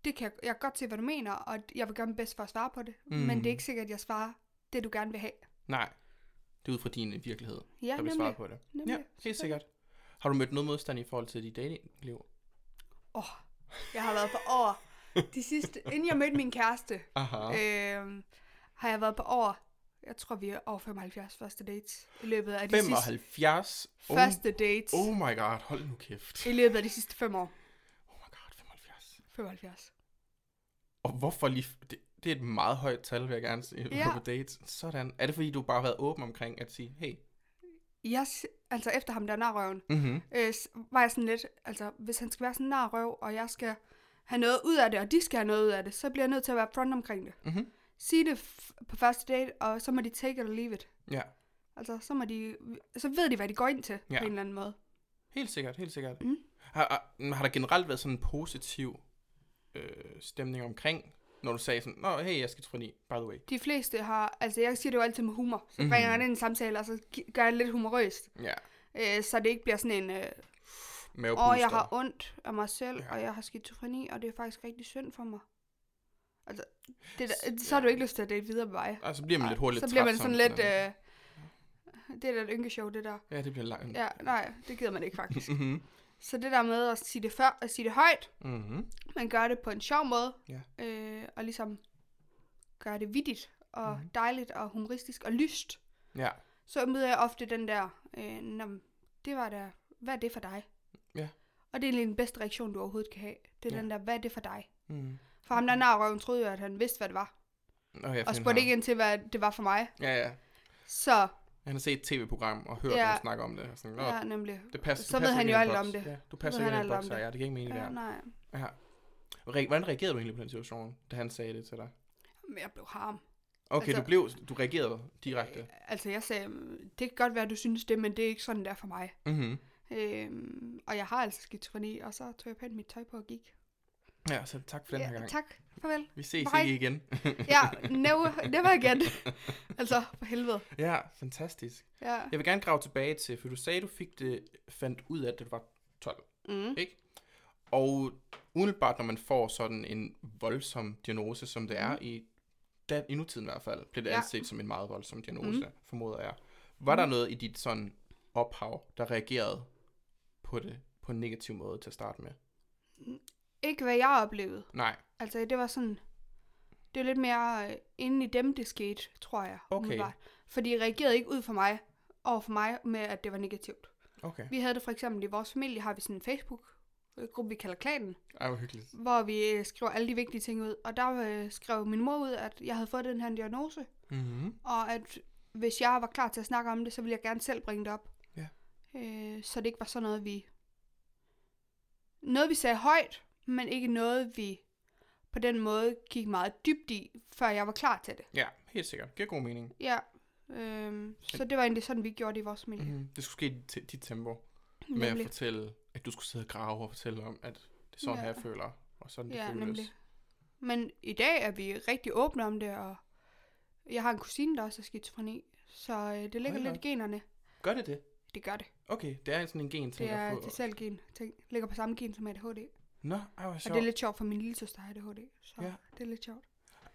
det kan jeg, jeg kan godt se, hvad du mener, og jeg vil gøre mit bedst for at svare på det. Mm. Men det er ikke sikkert, at jeg svarer det, du gerne vil have. Nej, det er ud fra din virkelighed, Ja, der vil svare på det. nemlig. Ja, helt sikkert. Har du mødt noget modstand i forhold til dit datingliv? Åh, jeg har været på over. De sidste, inden jeg mødte min kæreste, Aha. øh, har jeg været på over, jeg tror vi er over 75 første dates i løbet af de sidste 75? Oh, første dates oh my god, hold nu kæft. i løbet af de sidste fem år. Oh my god, 75. 75. Og hvorfor lige... Det, det er et meget højt tal, vil jeg gerne sige, Ja. på dates. Sådan. Er det fordi, du bare har været åben omkring at sige, hey, Jeg, altså efter ham der narrøven, mm-hmm. øh, var jeg sådan lidt, altså hvis han skal være sådan narrøv, og jeg skal have noget ud af det, og de skal have noget ud af det, så bliver jeg nødt til at være front omkring det. Mm-hmm. Sige det på første date, og så må de take it or leave it. Ja, Altså, så, må de, så ved de, hvad de går ind til, ja. på en eller anden måde. helt sikkert, helt sikkert. Mm. Har, har, har der generelt været sådan en positiv øh, stemning omkring, når du sagde sådan, Nå, hey, jeg skal skizofreni, by the way. De fleste har, altså jeg siger det jo altid med humor, så Mhm. mm-hmm. bringer jeg ind i en samtale, og så gør jeg det lidt humorøst, Ja, øh, så det ikke bliver sådan en, øh, åh, jeg har ondt af mig selv, Ja. og jeg har skizofreni, og det er faktisk rigtig synd for mig. Altså, det, der, så har du ikke lyst til at date videre med mig. Og så bliver man lidt hurtigt så bliver man sådan som lidt, sådan øh, det er da et ynkeshow, det der. Ja, det bliver langt. Ja, nej, det gider man ikke faktisk. *laughs* Mm-hmm. så det der med at sige det før, at sige det højt, Mm-hmm. man gør det på en sjov måde, Ja. øh, og ligesom gøre det vittigt, og Mhm. mm. dejligt, og humoristisk, og lyst. Ja, så møder jeg ofte den der, øh, det var der, hvad er det for dig? Ja. Og det er egentlig den bedste reaktion, du overhovedet kan have. Det er Ja. den der, hvad er det for dig? mm. For ham der narrøven troede jo, at han vidste, hvad det var. Nå, jeg Og spurgte ikke ind til, hvad det var for mig. Ja, ja. Så, Han har set et tv-program og hørt Ja. nogen snakke om det. Og sådan, ja, nemlig. det passer, så ved han jo alt en om boks. det. Ja, du passer ikke ind i boks, det. ja, det giver ikke mening Ja, der. nej. Ja. Hvordan reagerede du egentlig på den situation, da han sagde det til dig? Men jeg blev harm. Okay, Altså- du blev, du reagerede direkte. Øh, altså, jeg sagde, "Mm, det kan godt være, du synes det, men det er ikke sådan, der for mig. Mm-hmm. Øhm, og jeg har altså skizofreni, og så tog jeg pænt mit tøj på og gik. Ja, så tak for den her gang. tak. Farvel. Vi ses Hej. ikke igen. *laughs* Ja, never, never again. altså, for helvede. ja, fantastisk. Ja. Jeg vil gerne grave tilbage til, for du sagde, du fik det, fandt ud af, at det var 12, Mm. ikke? Og umiddelbart, når man får sådan en voldsom diagnose, som det er i, da, i nutiden i hvert fald, bliver det Ja. anset som en meget voldsom diagnose, mm. formoder jeg. Var der noget i dit sådan ophav, der reagerede på det på en negativ måde til at starte med? Ikke hvad jeg oplevede. Nej. Altså, det var sådan... Det var lidt mere øh, inde i dem, det skete, tror jeg. Okay. umiddelbart. Fordi de reagerede ikke ud for mig, over for mig, med at det var negativt. Okay. Vi havde det for eksempel i vores familie, har vi sådan en Facebook-gruppe, vi kalder klanen, Ej, hvor hyggeligt. hvor vi øh, skriver alle de vigtige ting ud. Og der øh, skrev min mor ud, at jeg havde fået den her diagnose, Mm-hmm. og at hvis jeg var klar til at snakke om det, så ville jeg gerne selv bringe det op. Ja. Øh, så det ikke var sådan noget, vi... Noget, vi sagde højt, men ikke noget, vi på den måde gik meget dybt i, før jeg var klar til det. Ja, helt sikkert. Giver god mening. Ja. Øhm, så det var egentlig sådan, vi gjorde det i vores familie. Mm-hmm. Det skulle ske i dit, dit tempo. Med at Nemlig. fortælle, at du skulle sidde og grave og fortælle om, at det er sådan Ja. her, jeg føler. Og sådan det Ja, føles. nemlig. Men i dag er vi rigtig åbne om det, og jeg har en kusine, der også er skizofreni, så øh, det ligger da lidt i generne. Gør det det? Det gør det. Okay, det er sådan en gen ting Det er at få. det selv gen. Ting ligger på samme gen som ADHD. Nå, ej, hvor Og sjovt. det er lidt sjovt, for min lille søster har ADHD. Så Ja. det er lidt sjovt.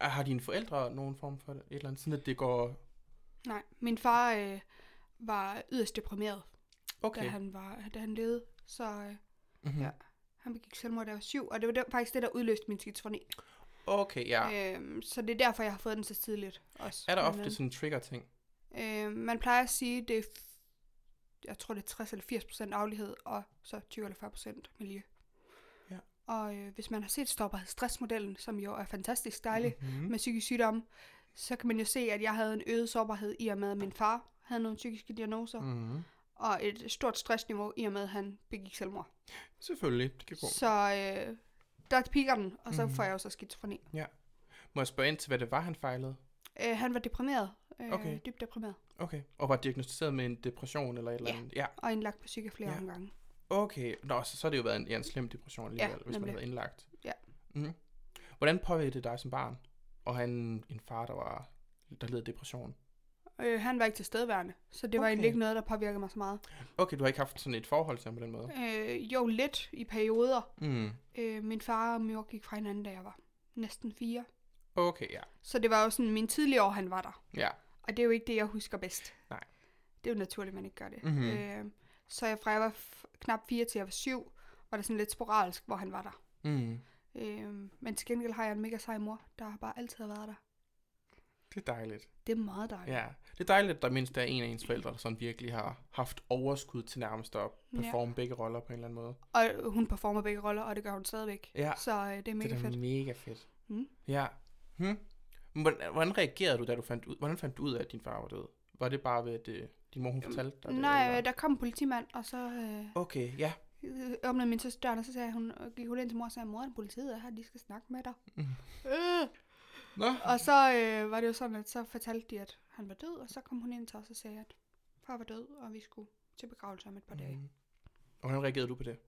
Er- Har dine forældre nogen form for det? Et eller andet, sådan at det går... Nej, min far øh, var yderst deprimeret, Okay. da, han var, da han levede. Så øh, mm-hmm. ja. han begik selvmord, da jeg var syv, og det var det, faktisk det, der udløste min skizofreni. Okay, ja. Øhm, så det er derfor, jeg har fået den så tidligt også. er der ofte sådan en trigger-ting? Øh, man plejer at sige, det er, jeg tror det er 60 eller 80 procent aflighed, og så 20 eller 40 procent miljø. Ja. Og øh, hvis man har set stopper stressmodellen, som jo er fantastisk dejlig Mm-hmm. med psykisk sygdom, så kan man jo se, at jeg havde en øget sårbarhed i og med, at min far havde nogle psykiske diagnoser, mm. Mm. og et stort stressniveau, i og med, at han begik selvmord. Selvfølgelig, det kan gå. Så øh, der piker den, og så Mhm. får jeg jo så skizofreni. Må jeg spørge ind til, hvad det var, han fejlede? Øh, han var deprimeret. Øh, Okay. Dybt deprimeret. Okay. Og var diagnosticeret med en depression eller et eller Ja. andet? Ja. Og indlagt på psyke flere Ja. ja. omgange. Okay. Nå, så, så har det jo været en, ja, en slem depression alligevel, Ja, hvis man nemlig. havde indlagt. Ja. Mm. Hvordan påvirkede det dig som barn? Og have en, en far, der var der led af depression. Øh, han var ikke tilstedeværende, så det var Okay. egentlig ikke noget, der påvirkede mig så meget. Okay, du har ikke haft sådan et forhold til ham på den måde? Øh, jo, lidt i perioder. Mm. Øh, min far og mor gik fra hinanden, da jeg var næsten fire. Okay, ja. Så det var jo sådan min tidlige år, han var der. Ja. Og det er jo ikke det, jeg husker bedst. Nej. Det er jo naturligt, at man ikke gør det. Mhm. Øh, så jeg, fra jeg var knap fire til jeg var syv, var det sådan lidt sporadisk, hvor han var der. Mm. Øh, men til gengæld har jeg en mega sej mor, der bare altid har været der. Det er dejligt. Det er meget dejligt. Ja. Det er dejligt, at der mindst er en af ens forældre, der sådan virkelig har haft overskud til nærmest at performe ja. begge roller på en eller anden måde. Og hun performer begge roller, og det gør hun stadigvæk. Ja. Så øh, det er mega det er fedt. mega fedt. Mm. Ja. Hmm. Men Hvordan, reagerede du, da du fandt ud, hvordan fandt du ud af, at din far var død? Var det bare ved, at øh, din mor hun fortalte dig det? Nej, eller? øh, der kom en politimand, og så øh, Okay, ja. øh, åbnede min søster døren, og så sagde hun, og gik hun ind til mor og sagde, mor, politiet er her, de skal snakke med dig. Mhm. Øh. Nå. Og så øh, var det jo sådan, at så fortalte de, at han var død, og så kom hun ind til os og sagde, at far var død, og vi skulle til begravelse om et par dage. Mm. Og hvordan reagerede du på det?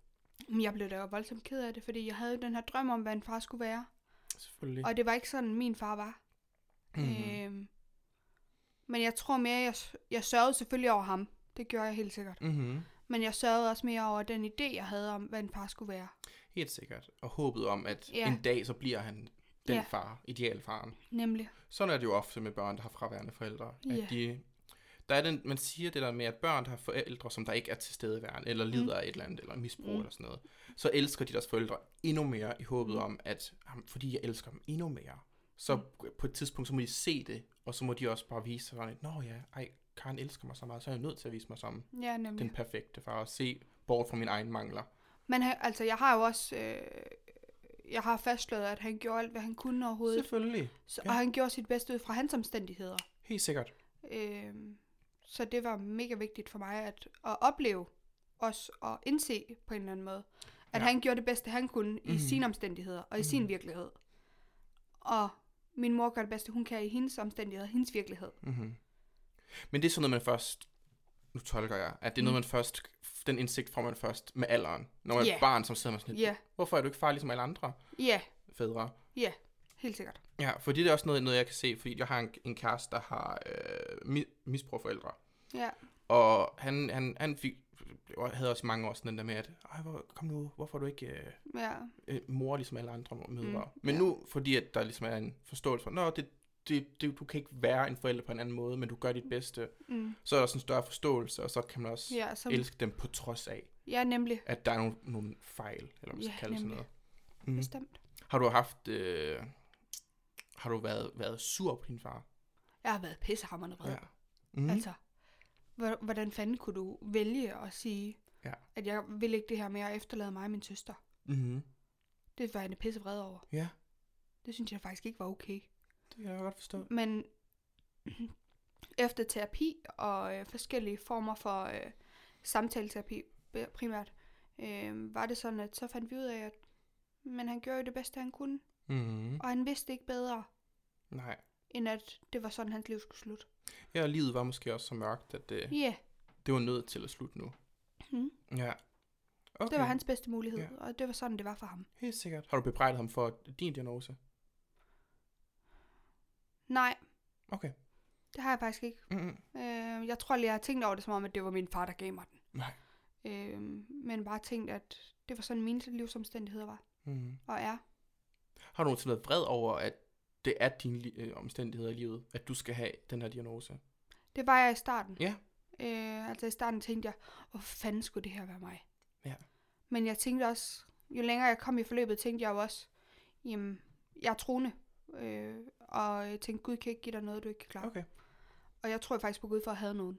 Men jeg blev da jo voldsomt ked af det, fordi jeg havde den her drøm om, hvad en far skulle være. Selvfølgelig. Og det var ikke sådan, min far var. Mhm. Øhm, men jeg tror mere, jeg, jeg sørgede selvfølgelig over ham. Det gjorde jeg helt sikkert. Mm-hmm. Men jeg sørgede også mere over den idé, jeg havde om, hvad en far skulle være. Helt sikkert. Og håbet om, at Ja. en dag så bliver han den Ja. far, idealfaren. Nemlig. Sådan er det jo ofte med børn, der har fraværende forældre. Ja. At de, der er den, man siger det der med, at børn, der har forældre, som der ikke er til stedeværende, eller lider af et eller andet, eller misbrug Mm. eller sådan noget, så elsker de deres forældre endnu mere i håbet Mm. om, at "Jamen, fordi jeg elsker dem endnu mere, så Mm. på et tidspunkt, så må de se det, og så må de også bare vise sig sådan, at nå ja, ej, Karen elsker mig så meget, så er jeg nødt til at vise mig som Ja, nemlig. den perfekte far, og se bort fra mine egne mangler. Men han, altså, jeg har jo også... Øh, jeg har fastslået, at han gjorde alt, hvad han kunne overhovedet. Selvfølgelig. Så, ja. Og han gjorde sit bedste ud fra hans omstændigheder. Helt sikkert. Øhm, så det var mega vigtigt for mig at, at opleve os og indse på en eller anden måde, at Ja. han gjorde det bedste, han kunne i Mhm. sine omstændigheder og i sin Mhm. virkelighed. Og min mor gør det bedste, hun kan i hendes omstændigheder, hendes virkelighed. Mm-hmm. Men det er sådan noget, man først, nu tolker jeg, at det er noget, man først, den indsigt får man først med alderen. Når man er Ja. et barn, som sidder med sådan lidt, Ja, hvorfor er du ikke far ligesom alle andre ja, fædre? ja, helt sikkert. Ja, fordi det er også noget, noget jeg kan se, fordi jeg har en, en kæreste, der har øh, mi- misbrugforældre. Ja, Og han, han, han fik, havde også mange år sådan den der med, at Ej, hvor, kom nu, hvorfor er du ikke øh, ja, øh, mor ligesom alle andre mødre? Mm, Men ja. nu, fordi at der ligesom er en forståelse for, nå, det, det, det, du kan ikke være en forælder på en anden måde, men du gør dit bedste, mm, så er der også en større forståelse, og så kan man også ja, som, elske dem på trods af, ja, nemlig, at der er nogle, nogle fejl, eller hvad man skal Ja, kalde sådan nemlig. noget. Mm. bestemt. Har du haft, øh, har du været, været sur på din far? Jeg har været pissehammerende vred. Ja. Mm. Altså, hvordan fanden kunne du vælge at sige, Ja. at jeg vil ikke det her mere efterlade mig og min søster? Mm-hmm. Det var jeg pisse vred over. Ja, Det synes jeg faktisk ikke var okay. det kan jeg godt forstå. Men *clears throat* efter terapi og øh, forskellige former for øh, samtaleterapi primært, øh, var det sådan, at så fandt vi ud af, at men han gjorde jo det bedste, han kunne. Mm-hmm. Og han vidste ikke bedre, Nej. End at det var sådan, hans liv skulle slutte. Ja, og livet var måske også så mørkt, at det, yeah. det var nødt til at slutte nu. mm. Ja. Okay. det var hans bedste mulighed, Ja. og det var sådan, det var for ham. Helt sikkert. Har du bebrejdet ham for din diagnose? Nej, Okay. det har jeg faktisk ikke. Mm-hmm. Øh, jeg tror lige, jeg har tænkt over det, som om, at det var min far, der gav mig den. Nej. Øh, men bare tænkt, at det var sådan, mine livsomstændigheder var Mm-hmm. og er. Har du nogensinde været vred over, at det er dine øh, omstændigheder i livet, at du skal have den her diagnose? Det var jeg i starten. Ja. Øh, altså i starten tænkte jeg, hvor fanden skulle det her være mig? Ja. Men jeg tænkte også, jo længere jeg kom i forløbet, tænkte jeg jo også, jamen, jeg er troende. Øh, og jeg tænkte, Gud kan ikke give dig noget, du ikke kan klare. Okay. Og jeg tror faktisk på Gud for at have nogen.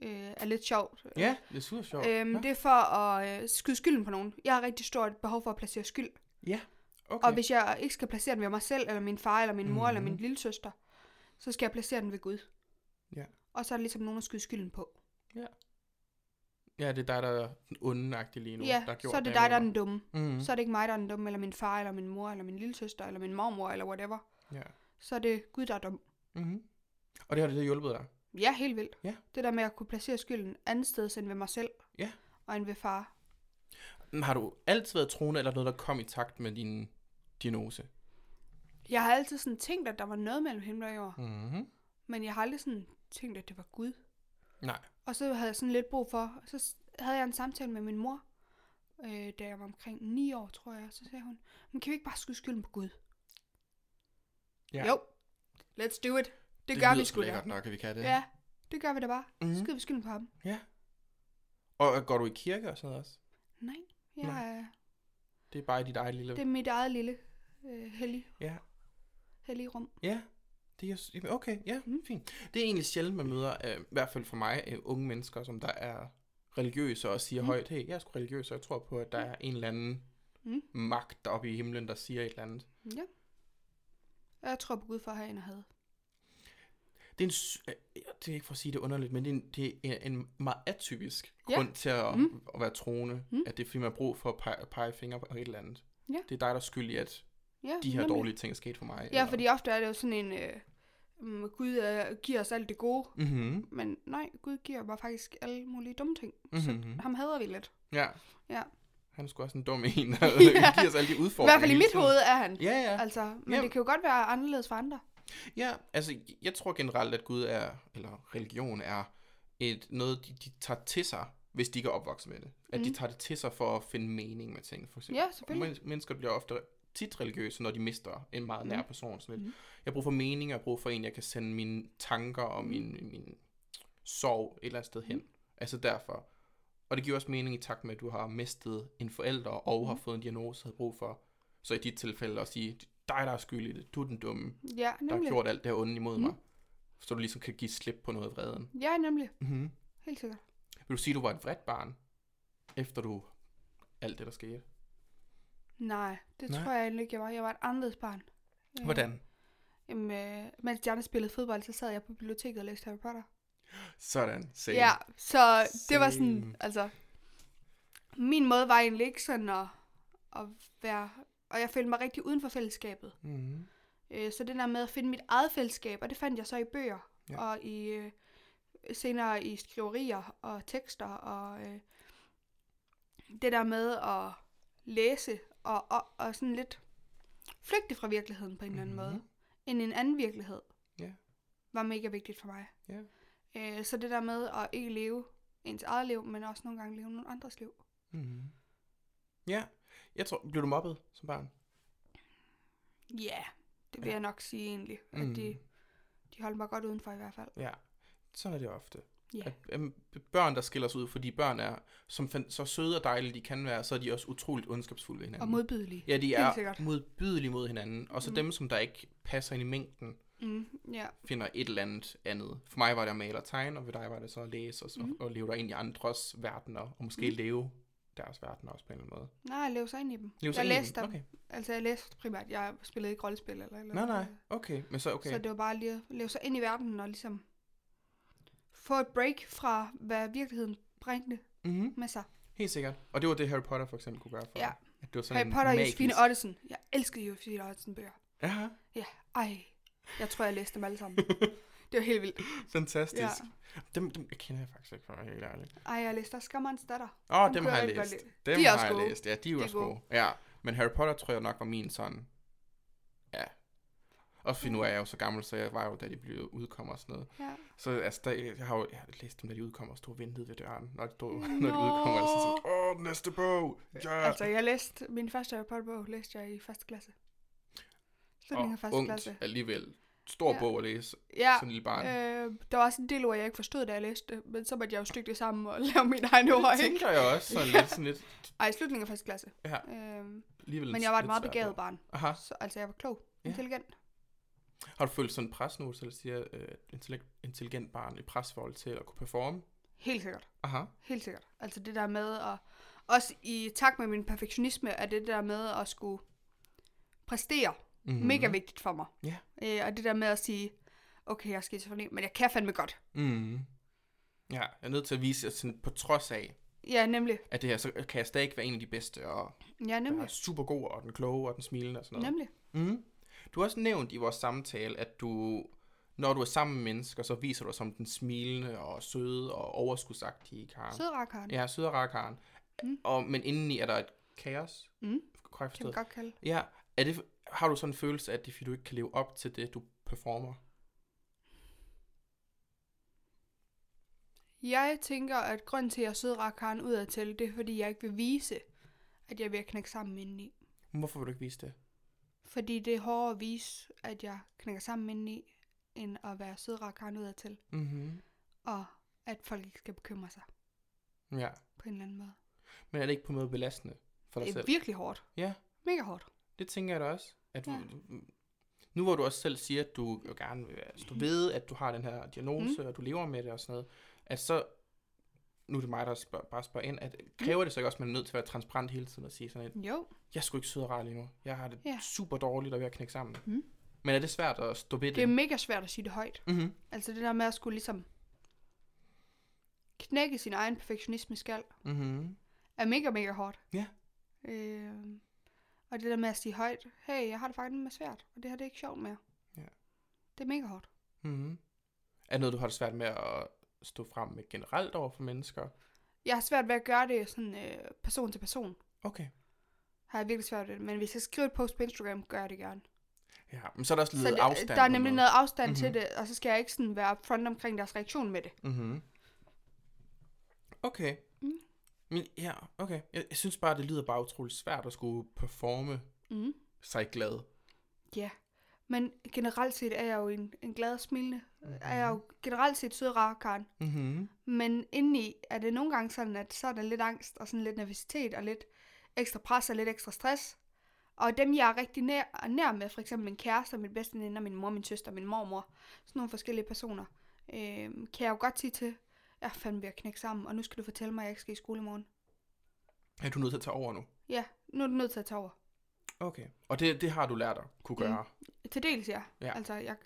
Øh, er lidt sjovt. Ja, det er super sjovt. Øhm, ja. det er for at øh, skyde skylden på nogen. Jeg har rigtig stort behov for at placere skyld. ja. Okay. Og hvis jeg ikke skal placere den ved mig selv, eller min far, eller min mor, mm-hmm. eller Mhm. min lille søster, så skal jeg placere den ved Gud. Ja. og så er der ligesom nogen at skyde skylden på. Ja, det er dig, der er den onde lige nu. ja, der så er det det dig, der er den dumme. mig. Mhm. Så er det ikke mig, der er den dumme, eller min far, eller min mor, eller min lille søster, eller min mormor, eller whatever. Ja. Så er det Gud, der er dum. Mm-hmm. Og det har det hjulpet dig? Ja, helt vildt. Ja. Det der med at kunne placere skylden andet sted end ved mig selv. Ja. Og end ved far. Har du altid været troende, eller noget, der kom i takt med din diagnose? Jeg har altid sådan tænkt, at der var noget mellem himmel og jord. Mm-hmm. Men jeg har aldrig sådan tænkt, at det var Gud. Nej. Og så havde jeg sådan lidt brug for, så havde jeg en samtale med min mor, øh, da jeg var omkring 9 år, tror jeg. Så sagde hun, men kan vi ikke bare skyde skylden på Gud? Ja. Jo, let's do it. Det, det gør vi sgu da. nok, at vi kan det. Ja, det gør vi da bare. Mhm. Mm. Skyder vi skylden på ham? ja. Og går du i kirke og sådan noget også? Nej, jeg, Nej. er, Det er bare dit eget lille... det er mit eget lille øh, hellig, Ja. hellige rum. Ja. Det er, okay, ja, Mm. fint. Det er egentlig sjældent, man møder, øh, i hvert fald for mig, øh, unge mennesker, som der er religiøse og siger Mm. mm. højt, hey, jeg er sgu religiøs, og jeg tror på, at der er en eller anden Mm. magt oppe i himlen, der siger et eller andet. Ja. Jeg tror på Gud for at have en havde. Det er, en, øh, det er ikke for at sige det underligt, men det er en, det er en, meget atypisk Ja. grund til at, Mm. mm. at være troende. Mm. Mm. At det er fordi, man har brug for at pege, pege fingre på et eller andet. Ja. Det er dig, der er skyld i, at Ja, de her nemlig. dårlige ting er sket for mig. Ja, fordi ofte er det jo sådan en, øh, um, Gud øh, giver os alt det gode, Mm-hmm. men nej, Gud giver mig faktisk alle mulige dumme ting. Mm-hmm. Så ham hader vi lidt. Ja. Ja. Han er sgu også en dum en, *laughs* der Ja. giver os alle de I udfordringer. hvert fald i mit hoved er han. Ja, ja. Altså, men Ja. det kan jo godt være anderledes for andre. Ja, altså, jeg tror generelt, at Gud er, eller religion er, et, noget, de, de tager til sig, hvis de ikke er opvokset med det. At mm. de Mm. tager det til sig for at finde mening med ting, for eksempel. Ja, selvfølgelig. Men, mennesker bliver ofte tit religiøse, når de mister en meget nær Mm. person. Sådan lidt. Mm. Jeg har brug for mening, jeg har brug for en, jeg kan sende mine tanker og min, min sorg et eller andet sted hen. Mm. Altså derfor. Og det giver også mening i takt med, at du har mistet en forælder og har Mm. fået en diagnose, har brug for. Så i dit tilfælde at sige, dig der er skyld i det, du er den dumme, Ja, der har nemlig. gjort alt det her onde imod Mm. mig. Så du ligesom kan give slip på noget af vreden. Ja, nemlig. Mm-hmm. Helt sikkert. Vil du sige, du var et vredt barn, efter du alt det, der skete? Nej, det Nej. tror jeg egentlig ikke, jeg var. Jeg var et anderledes barn. Øh, Hvordan? Jamen, øh, mens de andre spillede fodbold, så sad jeg på biblioteket og læste Harry Potter. Sådan. Same. Ja, så det var sådan, altså... Min måde var egentlig ikke sådan at, at være... Og jeg følte mig rigtig uden for fællesskabet. Mm-hmm. Øh, så det der med at finde mit eget fællesskab, og det fandt jeg så i bøger, ja. og i øh, senere i skriverier og tekster, og øh, det der med at læse, og, og, og sådan lidt flygte fra virkeligheden på en eller anden Mhm. måde, ind i en anden virkelighed, Ja. var mega vigtigt for mig. Ja. Øh, så det der med at ikke leve ens eget liv, men også nogle gange leve nogle andres liv. Mm-hmm. Ja. Jeg tror, blev du mobbet som barn? Ja, yeah, det vil Ja. jeg nok sige egentlig, at Mm. de, de holdt mig godt udenfor i hvert fald. Ja. Sådan er det ofte. Ja. At, øhm, børn, der skiller sig ud, fordi børn er, som fan- så søde og dejlige de kan være, så er de også utroligt ondskabsfulde ved hinanden. Og modbydelige. Ja, de er modbydelige mod hinanden. Og så Mm. dem, som der ikke passer ind i mængden, Mm, ja. finder et eller andet andet. For mig var det at male og tegne, og for dig var det så at læse og, så, Mhm. og leve dig ind i andres verdener, og måske Mhm. leve deres verdener også på en eller anden måde. Nej, jeg levede sig ind i dem. Leve jeg læste dem. Okay. Altså, jeg læste primært. Jeg spillede ikke rollespil eller eller Nej, nej. Okay, men så okay. Så det var bare lige at leve sig ind i verden og ligesom få et break fra, hvad virkeligheden brændte Mm-hmm. med sig. Helt sikkert. Og det var det, Harry Potter for eksempel kunne gøre for Ja. At det var sådan Harry Potter og. Josefine Ottesen. Jeg elskede Josefine Ottesen bøger. Ja, Ja, ej. Jeg tror, jeg læste dem alle sammen. *laughs* det var helt vildt. fantastisk. Ja. Dem, dem kender jeg faktisk ikke, for at være helt ærlig. Ej, jeg læste også Skammerens datter. Åh, oh, Dem dem har jeg læst. Dem De har jeg læst. Ja, de er jo også gode. gode. Ja, men Harry Potter tror jeg nok var min sådan... Også fordi nu er jeg jo så gammel, så jeg var jo, da de blev udkommer og sådan noget. Ja. Så altså, der, jeg har jo jeg har læst dem, da de udkommer, og stod og ventede ved døren, når de, stod, når de udkommer. Altså, så, åh, den næste bog! Ja! Altså, jeg læste, min første Harry Potter-bog læste jeg i første klasse. Slutningen af første ungt klasse. alligevel. Stor Ja. bog at læse, Ja, sådan en lille barn. øh, der var også en del ord, jeg ikke forstod, da jeg læste men så måtte jeg jo stykke det sammen og lave mine egne ord, ikke? tænker jeg også sådan lidt, sådan lidt, Ej, slutningen af første klasse. ja, alligevel men jeg var et meget begavet barn. Aha. Så, altså, jeg var klog. Ja. Intelligent. Har du følt sådan en pres nu, så det siger øh, intelligent, intelligent barn, et presforhold til at kunne performe? Helt sikkert. Aha. Helt sikkert. Altså det der med at... Også i takt med min perfektionisme, er det der med at skulle præstere Mm-hmm. mega vigtigt for mig. Ja. Øh, og det der med at sige, okay, jeg er skizofreni, men jeg kan fandme godt. Mm. Ja, jeg er nødt til at vise, at sådan, på trods af, Ja, nemlig. at det her, så kan jeg stadig være en af de bedste, og Ja, nemlig. super god, og den kloge, og den smilende og sådan noget. Nemlig. Mm. Du har også nævnt i vores samtale, at du, når du er sammen med mennesker, så viser du dig som den smilende og søde og overskudsagtige Karen. Sødrakaren. Ja, søde og rare Karen. Mm. Og, men indeni er der et kaos. Mm. Korrekt Kan man godt kalde. Ja, er det, har du sådan en følelse af, at det fordi du ikke kan leve op til det, du performer? Jeg tænker, at grunden til, at jeg er sødrakaren udadtil, det er, fordi jeg ikke vil vise, at jeg er ved at knække sammen indeni. Hvorfor vil du ikke vise det? Fordi det er hårdere at vise, at jeg knækker sammen indeni, end at være sødrakaren udadtil. Mhm. Og at folk ikke skal bekymre sig Ja. på en eller anden måde. Men er det ikke på en måde belastende for dig Det er selv? virkelig hårdt. Ja. Mega hårdt. Det tænker jeg da også. At du, Ja. nu hvor du også selv siger, at du jo gerne vil altså, du *laughs* ved, at du har den her diagnose, mm. og du lever med det og sådan noget, at så, nu er det mig, der spørger, bare spørger ind, at kræver det så ikke også, at man er nødt til at være transparent hele tiden og sige sådan et, Jo. jeg er sgu ikke sød og lige nu. Jeg har det Ja. super dårligt og er ved at knække sammen. Mm. Men er det svært at stå ved Det er det? mega svært at sige det højt. Mm-hmm. Altså det der med at skulle ligesom knække sin egen perfektionisme skal, Mm-hmm. er mega, mega hårdt. Ja. Øh, og det der med at sige højt, hey, jeg har det faktisk med svært, og det her det er ikke sjovt mere. Ja. Det er mega hårdt. Mm-hmm. Er det noget, du har det svært med at stå frem med generelt over for mennesker? Jeg har svært ved at gøre det sådan øh, person til person. Okay. Har jeg virkelig svært ved det. Men hvis jeg skriver et post på Instagram, gør jeg det gerne. Ja, men så er der også Så lidt det, afstand. der er nemlig noget. noget afstand Mhm. mm-hmm. til det, og så skal jeg ikke sådan være front omkring deres reaktion med det. Mhm. Okay. Mm. Men ja, okay. Jeg, jeg synes bare, det lyder bare utroligt svært at skulle performe Mm. sig glad. Ja. Men generelt set er jeg jo en, en glad og smilende. Mhm. Er jeg jo generelt set sød og rar Karen. Mhm. Men indeni er det nogle gange sådan, at så er der lidt angst og sådan lidt nervøsitet og lidt ekstra pres og lidt ekstra stress. Og dem, jeg er rigtig nær, nær med, for eksempel min kæreste, min bedste veninde, min mor, min søster, min mormor, sådan nogle forskellige personer, øh, kan jeg jo godt sige til, jeg fandme ved at knække sammen, og nu skal du fortælle mig, at jeg ikke skal i skole i morgen. Er du nødt til at tage over nu? Ja, nu er du nødt til at tage over. Okay. Og det, det har du lært at kunne Mm. gøre? Til dels, ja. Ja. Altså, jeg,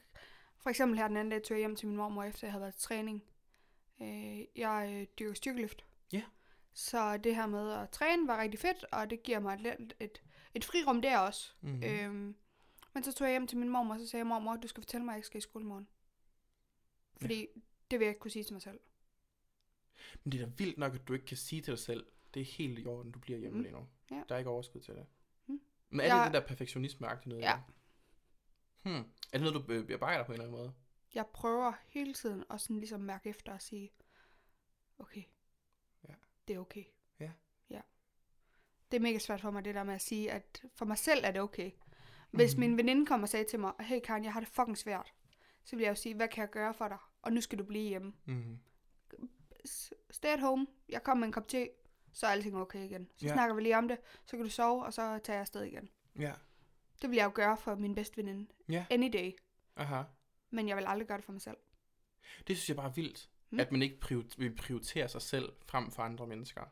for eksempel her den anden dag tog jeg hjem til min mormor, efter jeg havde været til træning. Øh, jeg øh, dyrker styrkeløft. Ja. Så det her med at træne var rigtig fedt, og det giver mig et, et, et frirum der også. Mhm. Mm. Øhm, men så tog jeg hjem til min mormor, og så sagde jeg, mormor, du skal fortælle mig, at jeg ikke skal i skole i morgen. Fordi ja. det vil jeg ikke kunne sige til mig selv. Men det er da vildt nok, at du ikke kan sige til dig selv, det er helt i orden, du bliver hjemme Mm. lige nu. Ja. Der er ikke overskud til det. Mm. Men er Jeg- det den der perfektionisme-agtige noget? Ja. Hmm. Er det noget, du be- bearbejder på en eller anden måde? Jeg prøver hele tiden at sådan ligesom mærke efter og sige, okay, Ja. det er okay. Ja. ja. Det er mega svært for mig, det der med at sige, at for mig selv er det okay. Hvis Mhm. min veninde kommer og sagde til mig, hey Karen, jeg har det fucking svært, så vil jeg jo sige, hvad kan jeg gøre for dig? Og nu skal du blive hjemme. Mm. Stay at home, jeg kommer med en kop te, så er alting okay igen. Så Ja. snakker vi lige om det, så kan du sove, og så tager jeg afsted igen. Ja. Det vil jeg jo gøre for min bedste veninde. Ja. Any day. Aha. Men jeg vil aldrig gøre det for mig selv. Det synes jeg bare er vildt. Mm. Mm. At man ikke prior- vil prioritere sig selv frem for andre mennesker.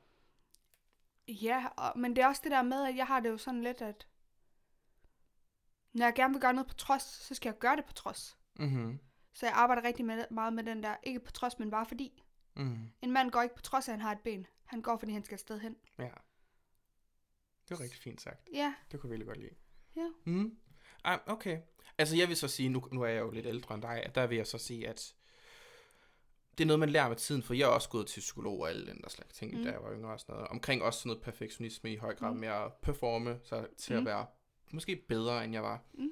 Ja, og, men det er også det der med, at jeg har det jo sådan lidt, at når jeg gerne vil gøre noget på trods, så skal jeg gøre det på trods. Mhm. Så jeg arbejder rigtig med, meget med den der, ikke på trods, men bare fordi. Mhm. En mand går ikke på trods at han har et ben. Han går, fordi han skal et sted hen. Ja. Det var rigtig fint sagt. Ja, Det kunne jeg virkelig godt lide. Ja. Mm. Ah, okay. Altså jeg vil så sige, nu, nu er jeg jo lidt ældre end dig, at der vil jeg så sige, at det er noget, man lærer med tiden, for jeg er også gået til psykolog og alle den der slags ting, mm. Da jeg var yngre og sådan noget. Omkring også sådan noget perfektionisme i høj grad Mm. med at performe sig til mm. at være måske bedre, end jeg var. Mm.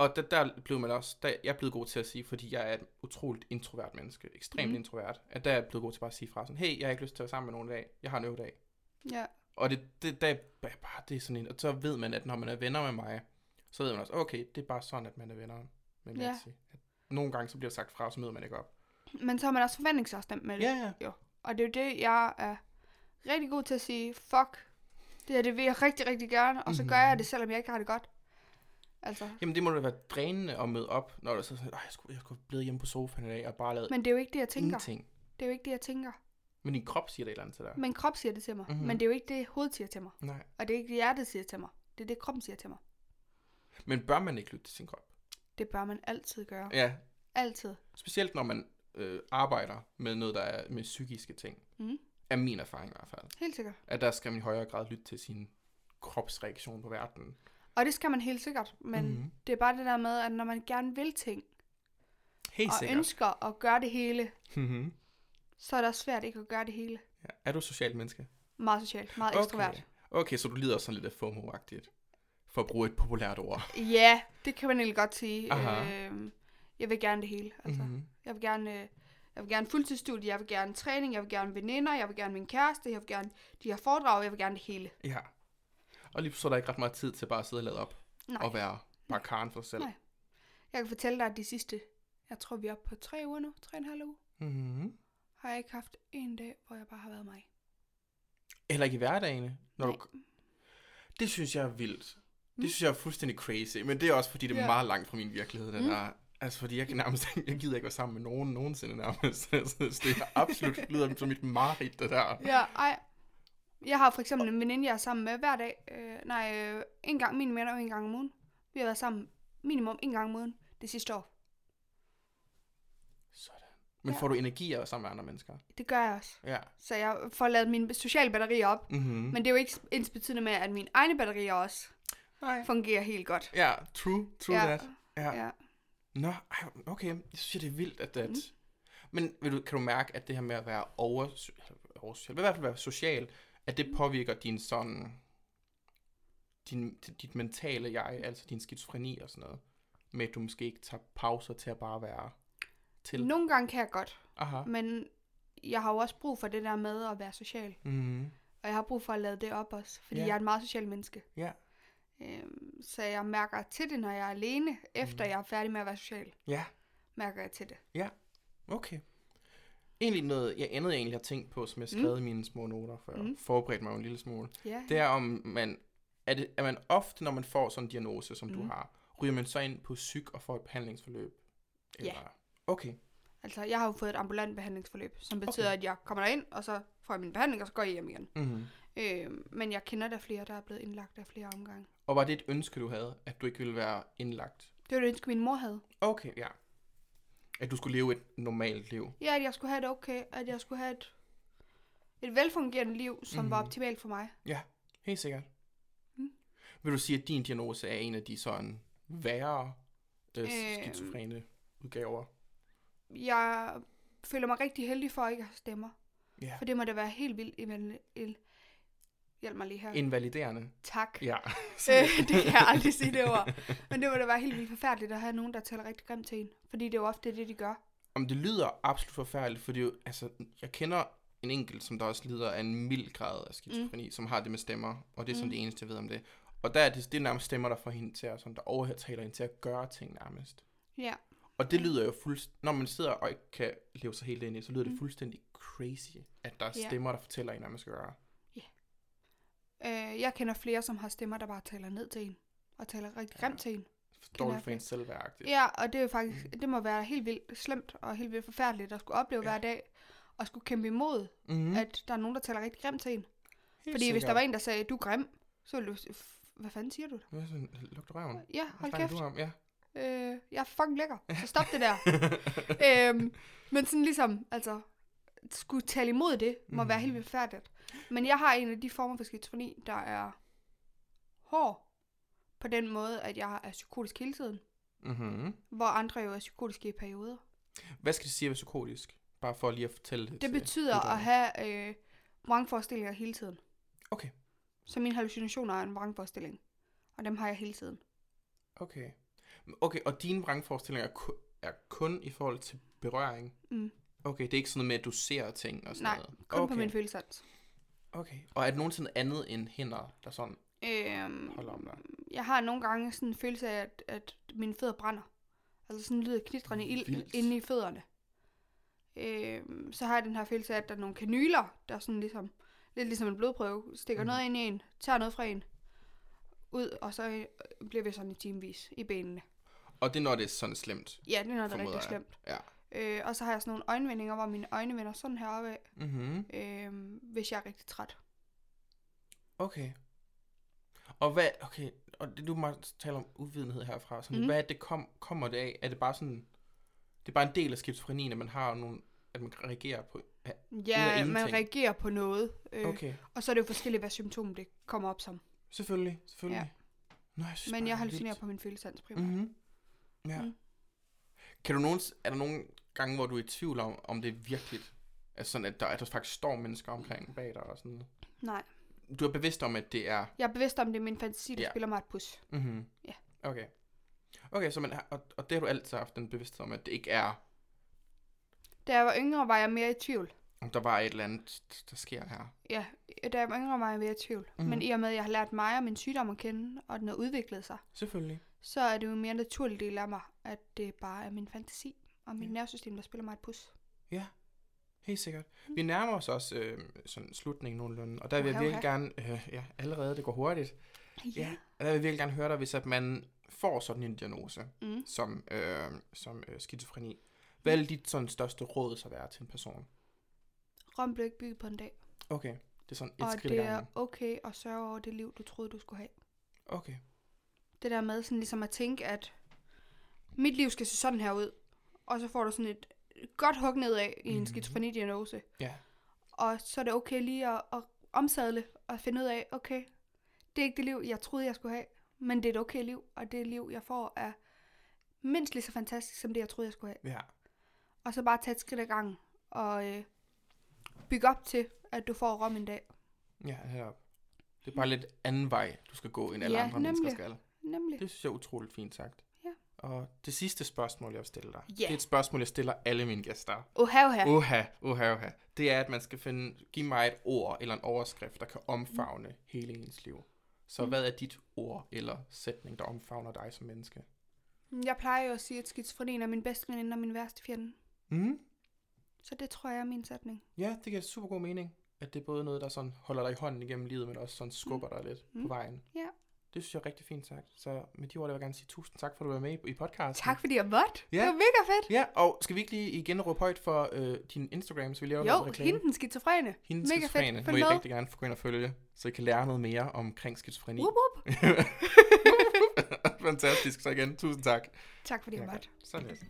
Og der, der blev man også, der, jeg er blevet god til at sige, fordi jeg er et utroligt introvert menneske, ekstremt mm. Mm. introvert, at der er jeg blevet god til bare at sige fra sådan, hey, jeg har ikke lyst til at være sammen med nogen i dag, jeg har en øvedag. ja, Og det, det, der, er bare, det er sådan en, og så ved man, at når man er venner med mig, så ved man også, okay, det er bare sådan, at man er venner med Ja. Nancy. At nogle gange så bliver sagt fra, så møder man ikke op. men så har man også forventningsafstemt med det. Ja, ja. Og det er jo det, jeg er rigtig god til at sige, fuck, det her det vil jeg rigtig, rigtig gerne, og så gør Mhm. jeg det, selvom jeg ikke har det godt. Altså, Jamen det må da være drænende at møde op, når du så sådan, "Ej, jeg skulle, jeg skulle blive hjemme på sofaen i dag, og bare lavet men det er jo ikke det, jeg tænker. ingenting. Det er jo ikke det, jeg tænker. Men din krop siger det et eller andet til dig. Min krop siger det til mig, Mhm. mm-hmm. men det er jo ikke det, hovedet siger til mig. Nej. Og det er ikke det, hjertet siger til mig. Det er det, kroppen siger til mig. Men bør man ikke lytte til sin krop? Det bør man altid gøre. Ja, Altid. Specielt når man øh, arbejder med noget, der er med psykiske ting. Mm. Er min erfaring i hvert fald. Helt sikkert. At der skal man i højere grad lytte til sin kropsreaktion på verden. Og det skal man helt sikkert, men Mhm. mm-hmm. det er bare det der med, at når man gerne vil ting, Helt og sikkert. ønsker at gøre det hele, Mhm. så er det også svært ikke at gøre det hele. ja. Er du socialt menneske? Meget socialt, meget okay. ekstrovert. Okay, så du lider også sådan lidt af FOMO-agtigt. For at bruge et populært ord. Ja, det kan man egentlig godt sige. Aha. Øhm, jeg vil gerne det hele. Altså. Mhm. Mm-hmm. Jeg vil gerne... Øh, jeg vil gerne fuldtidsstudie, jeg vil gerne træning, jeg vil gerne veninder, jeg vil gerne min kæreste, jeg vil gerne de her foredrag, jeg vil gerne det hele. Ja. Og lige så er der ikke ret meget tid til bare at sidde og lade op. Nej. Og være bare karen for sig selv. Nej. Jeg kan fortælle dig, at de sidste, jeg tror vi er oppe på tre uger nu, tre og en halv uge, Mm-hmm. har jeg ikke haft en dag, hvor jeg bare har været mig. Heller ikke i hverdagene. Når Nej. du... Det synes jeg er vildt. Det synes jeg er fuldstændig crazy. Men det er også, fordi det er Ja. meget langt fra min virkelighed, den Mm. der. Altså, fordi jeg kan nærmest jeg gider ikke være sammen med nogen nogensinde nærmest. Så *laughs* det er absolut lyder som mit mareridt, det der. Ja, ej. Jeg har for eksempel en veninde, jeg er sammen med hver dag. Øh, nej, øh, en gang, mine venner en gang om ugen. Vi har været sammen minimum en gang om ugen det sidste år. Sådan. Men Ja. får du energi af at være sammen med andre mennesker? Det gør jeg også. Ja. Så jeg får lavet mine sociale batterier op. Mm-hmm. Men det er jo ikke ens betydende med, at mine egne batterier også Nej. fungerer helt godt. Ja, true, true Ja. that. Ja. Ja. Nå, okay. Jeg synes, det er vildt, at... at... Mm. Men vil du, kan du mærke, at det her med at være over, oversocial, i hvert fald være social, at det påvirker din sådan... Din, dit mentale jeg, altså din skizofreni og sådan noget, med at du måske ikke tager pauser til at bare være til. Nogle gange kan jeg godt, Aha. men jeg har jo også brug for det der med at være social. Mm-hmm. Og jeg har brug for at lade det op også, fordi Ja. ja. jeg er et meget social menneske. Ja. Øhm, så jeg mærker til det, når jeg er alene, efter jeg er færdig med at være social. Ja, Mærker jeg til det. okay. Egentlig noget, jeg andet jeg egentlig har tænkt på, som jeg skrev mm. i mine små noter, for Mm. forberedte mig jo en lille smule. Ja. Det er om man, er, det, er man ofte, når man får sådan en diagnose, som mm. du har, ryger man så ind på psyk og får et behandlingsforløb? Ja. Okay. Altså, jeg har jo fået et ambulant behandlingsforløb, som betyder, Okay. at jeg kommer derind, og så får jeg min behandling, og så går jeg hjem igen. Mm-hmm. Øhm, men jeg kender der flere, der er blevet indlagt af flere omgange. Og var det et ønske, du havde, at du ikke ville være indlagt? Det var det ønske, min mor havde. Okay, ja. At du skulle leve et normalt liv. Ja, at jeg skulle have det okay, at jeg skulle have et, et velfungerende liv, som mm. var Mhm. optimalt for mig. Ja, helt sikkert. Mm. Vil du sige, at din diagnose er en af de sådan værre øh, skizofrene udgaver? Jeg føler mig rigtig heldig for ikke at have stemmer. Ja. For det må da være helt vildt. Hjælp mig lige her. Invaliderende. Tak. Ja. *laughs* *laughs* Øh, det kan jeg aldrig sige det ord. Men det må da være helt vildt forfærdeligt at have nogen, der taler rigtig grimt til en. Fordi det er jo ofte det, de gør. Om det lyder absolut forfærdeligt, fordi jo, altså, jeg kender en enkelt, som der også lider af en mild grad af skizofreni, mm. som har det med stemmer, og det er sådan Mm. det eneste, jeg ved om det. Og der er det, det er nærmest stemmer, der får hende til at, sådan, der overtaler hende til at gøre ting nærmest. Ja. Og det lyder jo fuldstændig, når man sidder og ikke kan leve sig helt ind i, så lyder det Mm. fuldstændig crazy, at der er stemmer, der fortæller en, hvad man skal gøre. Øh, jeg kender flere, som har stemmer, der bare taler ned til en. Og taler rigtig Ja. grimt til en. Dårligt for ens selvværd. Ja, og det er jo faktisk, det må være helt vildt slemt og helt vildt forfærdeligt at skulle opleve Ja. ja. hver dag. Og skulle kæmpe imod, mm. at der er nogen, der taler rigtig grimt til en. Fordi hvis der var en, der sagde, du er grim, så ville du sige, "F- hvad fanden siger du er sådan, dig røven. Ja, hold kæft. du om? Ja. Øh, jeg er fucking lækker, så stop det der. *laughs* øhm, men sådan ligesom, altså, skulle tale imod det, må mm. være helt vildt færdigt. Men jeg har en af de former for skizofreni, der er hård på den måde, at jeg er psykotisk hele tiden, Mm-hmm. hvor andre jo er psykotiske i perioder. Hvad skal det sige at være psykotisk? Bare for lige at fortælle det Det betyder lytterne. at have øh, vrangforestillinger hele tiden. Okay. Så mine hallucinationer er en vrangforestilling, og dem har jeg hele tiden. Okay. Okay, og dine vrangforestillinger er, er kun i forhold til berøring? Mm. Okay, det er ikke sådan noget med, at du ser ting og sådan Nej, noget? kun okay. på min følelsesans. Okay. Og er det nogensinde andet end hænder, der sådan Øhm, holder om dig? jeg har nogle gange sådan en følelse af, at, at mine fødder brænder. Altså sådan lyder knitrende ild Vildt. inde i fødderne. Øhm, så har jeg den her følelse af, at der er nogle kanyler, der sådan ligesom, lidt ligesom en blodprøve, stikker mm. noget ind i en, tager noget fra en, ud, og så øh, bliver vi sådan i timevis i benene. Og det er, når det er sådan slemt? Ja, det er noget, der er rigtig jeg. slemt. Ja. Øh, og så har jeg sådan nogle øjenvendinger, hvor mine øjne vender sådan her opad, Mhm. øh, hvis jeg er rigtig træt. Okay. Og hvad, okay, og det, du må tale om uvidenhed herfra. Sådan, mm. Hvad er det kom, kommer det af? Er det bare sådan Det er bare en del af skizofrenien, at man har nogle, at man reagerer på... Ja, Ja, man reagerer på noget. Øh, Okay, Og så er det jo forskelligt, hvad symptom det kommer op som. selvfølgelig, selvfølgelig. Nå, jeg synes Men jeg er hallucinerer på min følelsesans primært. Mhm. Ja. Mm. Kan du nogen, er der nogle gange, hvor du er i tvivl om, om det er virkeligt? Altså sådan, at der, at der faktisk står mennesker omkring bag dig og sådan noget. Nej. Du er bevidst om, at det er... Jeg er bevidst om, det er min fantasi, der Ja. spiller mig et pus. Mhm. Ja. Okay. Okay, så man, og, og det har du altid haft den bevidsthed om, at det ikke er, Da jeg var yngre, var jeg mere i tvivl. om der var et eller andet, der sker her. Ja, da jeg var yngre, var jeg mere i tvivl. Mm. Men i og med, at jeg har lært mig og min sygdom at kende, og den har udviklet sig, Selvfølgelig. så er det jo en mere naturlig del af mig, at det bare er min fantasi og mit Ja. nervesystem, der spiller mig et pus. Ja, helt sikkert. Mm. Vi nærmer os også øh, sådan slutningen nogenlunde, og der vil jeg Uha, virkelig gerne, øh, ja, allerede, det går hurtigt. Ja, og der vil jeg virkelig gerne høre dig, hvis at man får sådan en diagnose, Mm. som, øh, som øh, skizofreni. Hvad vil dit sådan største råd så være til en person? Rom blev ikke bygget på en dag. Okay, det er sådan et Og skridt det er okay at sørge over det liv, du troede, du skulle have. Okay, Det der med sådan ligesom at tænke, at mit liv skal se sådan her ud, og så får du sådan et godt hug nedad i en mm. skizofreni-diagnose. ja. Og så er det okay lige at, at omsadle og finde ud af, okay, det er ikke det liv, jeg troede, jeg skulle have, men det er et okay liv, og det liv, jeg får, er mindst lige så fantastisk, som det, jeg troede, jeg skulle have. Ja, Og så bare tage et skridt ad gangen, og øh, bygge op til, at du får rom en dag. ja, herop. Det er bare lidt anden vej, du skal gå, end alle Ja, andre mennesker nemlig. skal. Nemlig. Det synes jeg er utroligt fint sagt. Og det sidste spørgsmål, jeg vil stille dig, Ja. det er et spørgsmål, jeg stiller alle mine gæster. Oha, oha. Uha, uha, uha. Det er, at man skal finde, give mig et ord eller en overskrift, der kan omfavne mm. hele ens liv. Så mm. hvad er dit ord eller sætning, der omfavner dig som menneske? Jeg plejer jo at sige, at skizofrenien er min bedste veninde og min værste fjende. Mm. Så det tror jeg er min sætning. Ja, det giver super god mening. At det er både noget, der sådan holder dig i hånden igennem livet, men også sådan skubber dig lidt mm. på Mm. vejen. Ja. Det synes jeg er rigtig fint sagt. Så med de ord, vil jeg gerne sige tusind tak, for at du var med i- podcasten. Tak fordi jeg måtte. Ja. Det var mega fedt. Ja, og skal vi ikke lige igen råbe højt for øh, din Instagram, så vi laver Jo, noget reklame? hende den skizofrene. Hende mega fedt. skizofrene. Følg Må I rigtig gerne få gå ind og følge, så I kan lære noget mere omkring skizofreni. Whoop, whoop. *laughs* Fantastisk. Så igen, tusind tak. Tak fordi jeg Ja, måtte. Sådan lidt.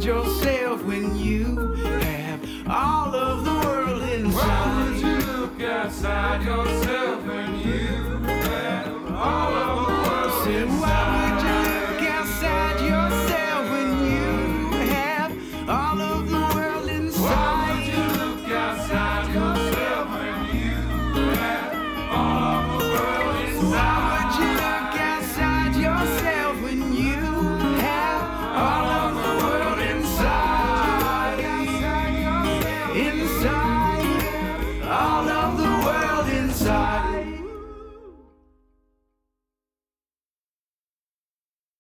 Yourself when you have all of the world inside? Why would you look outside yourself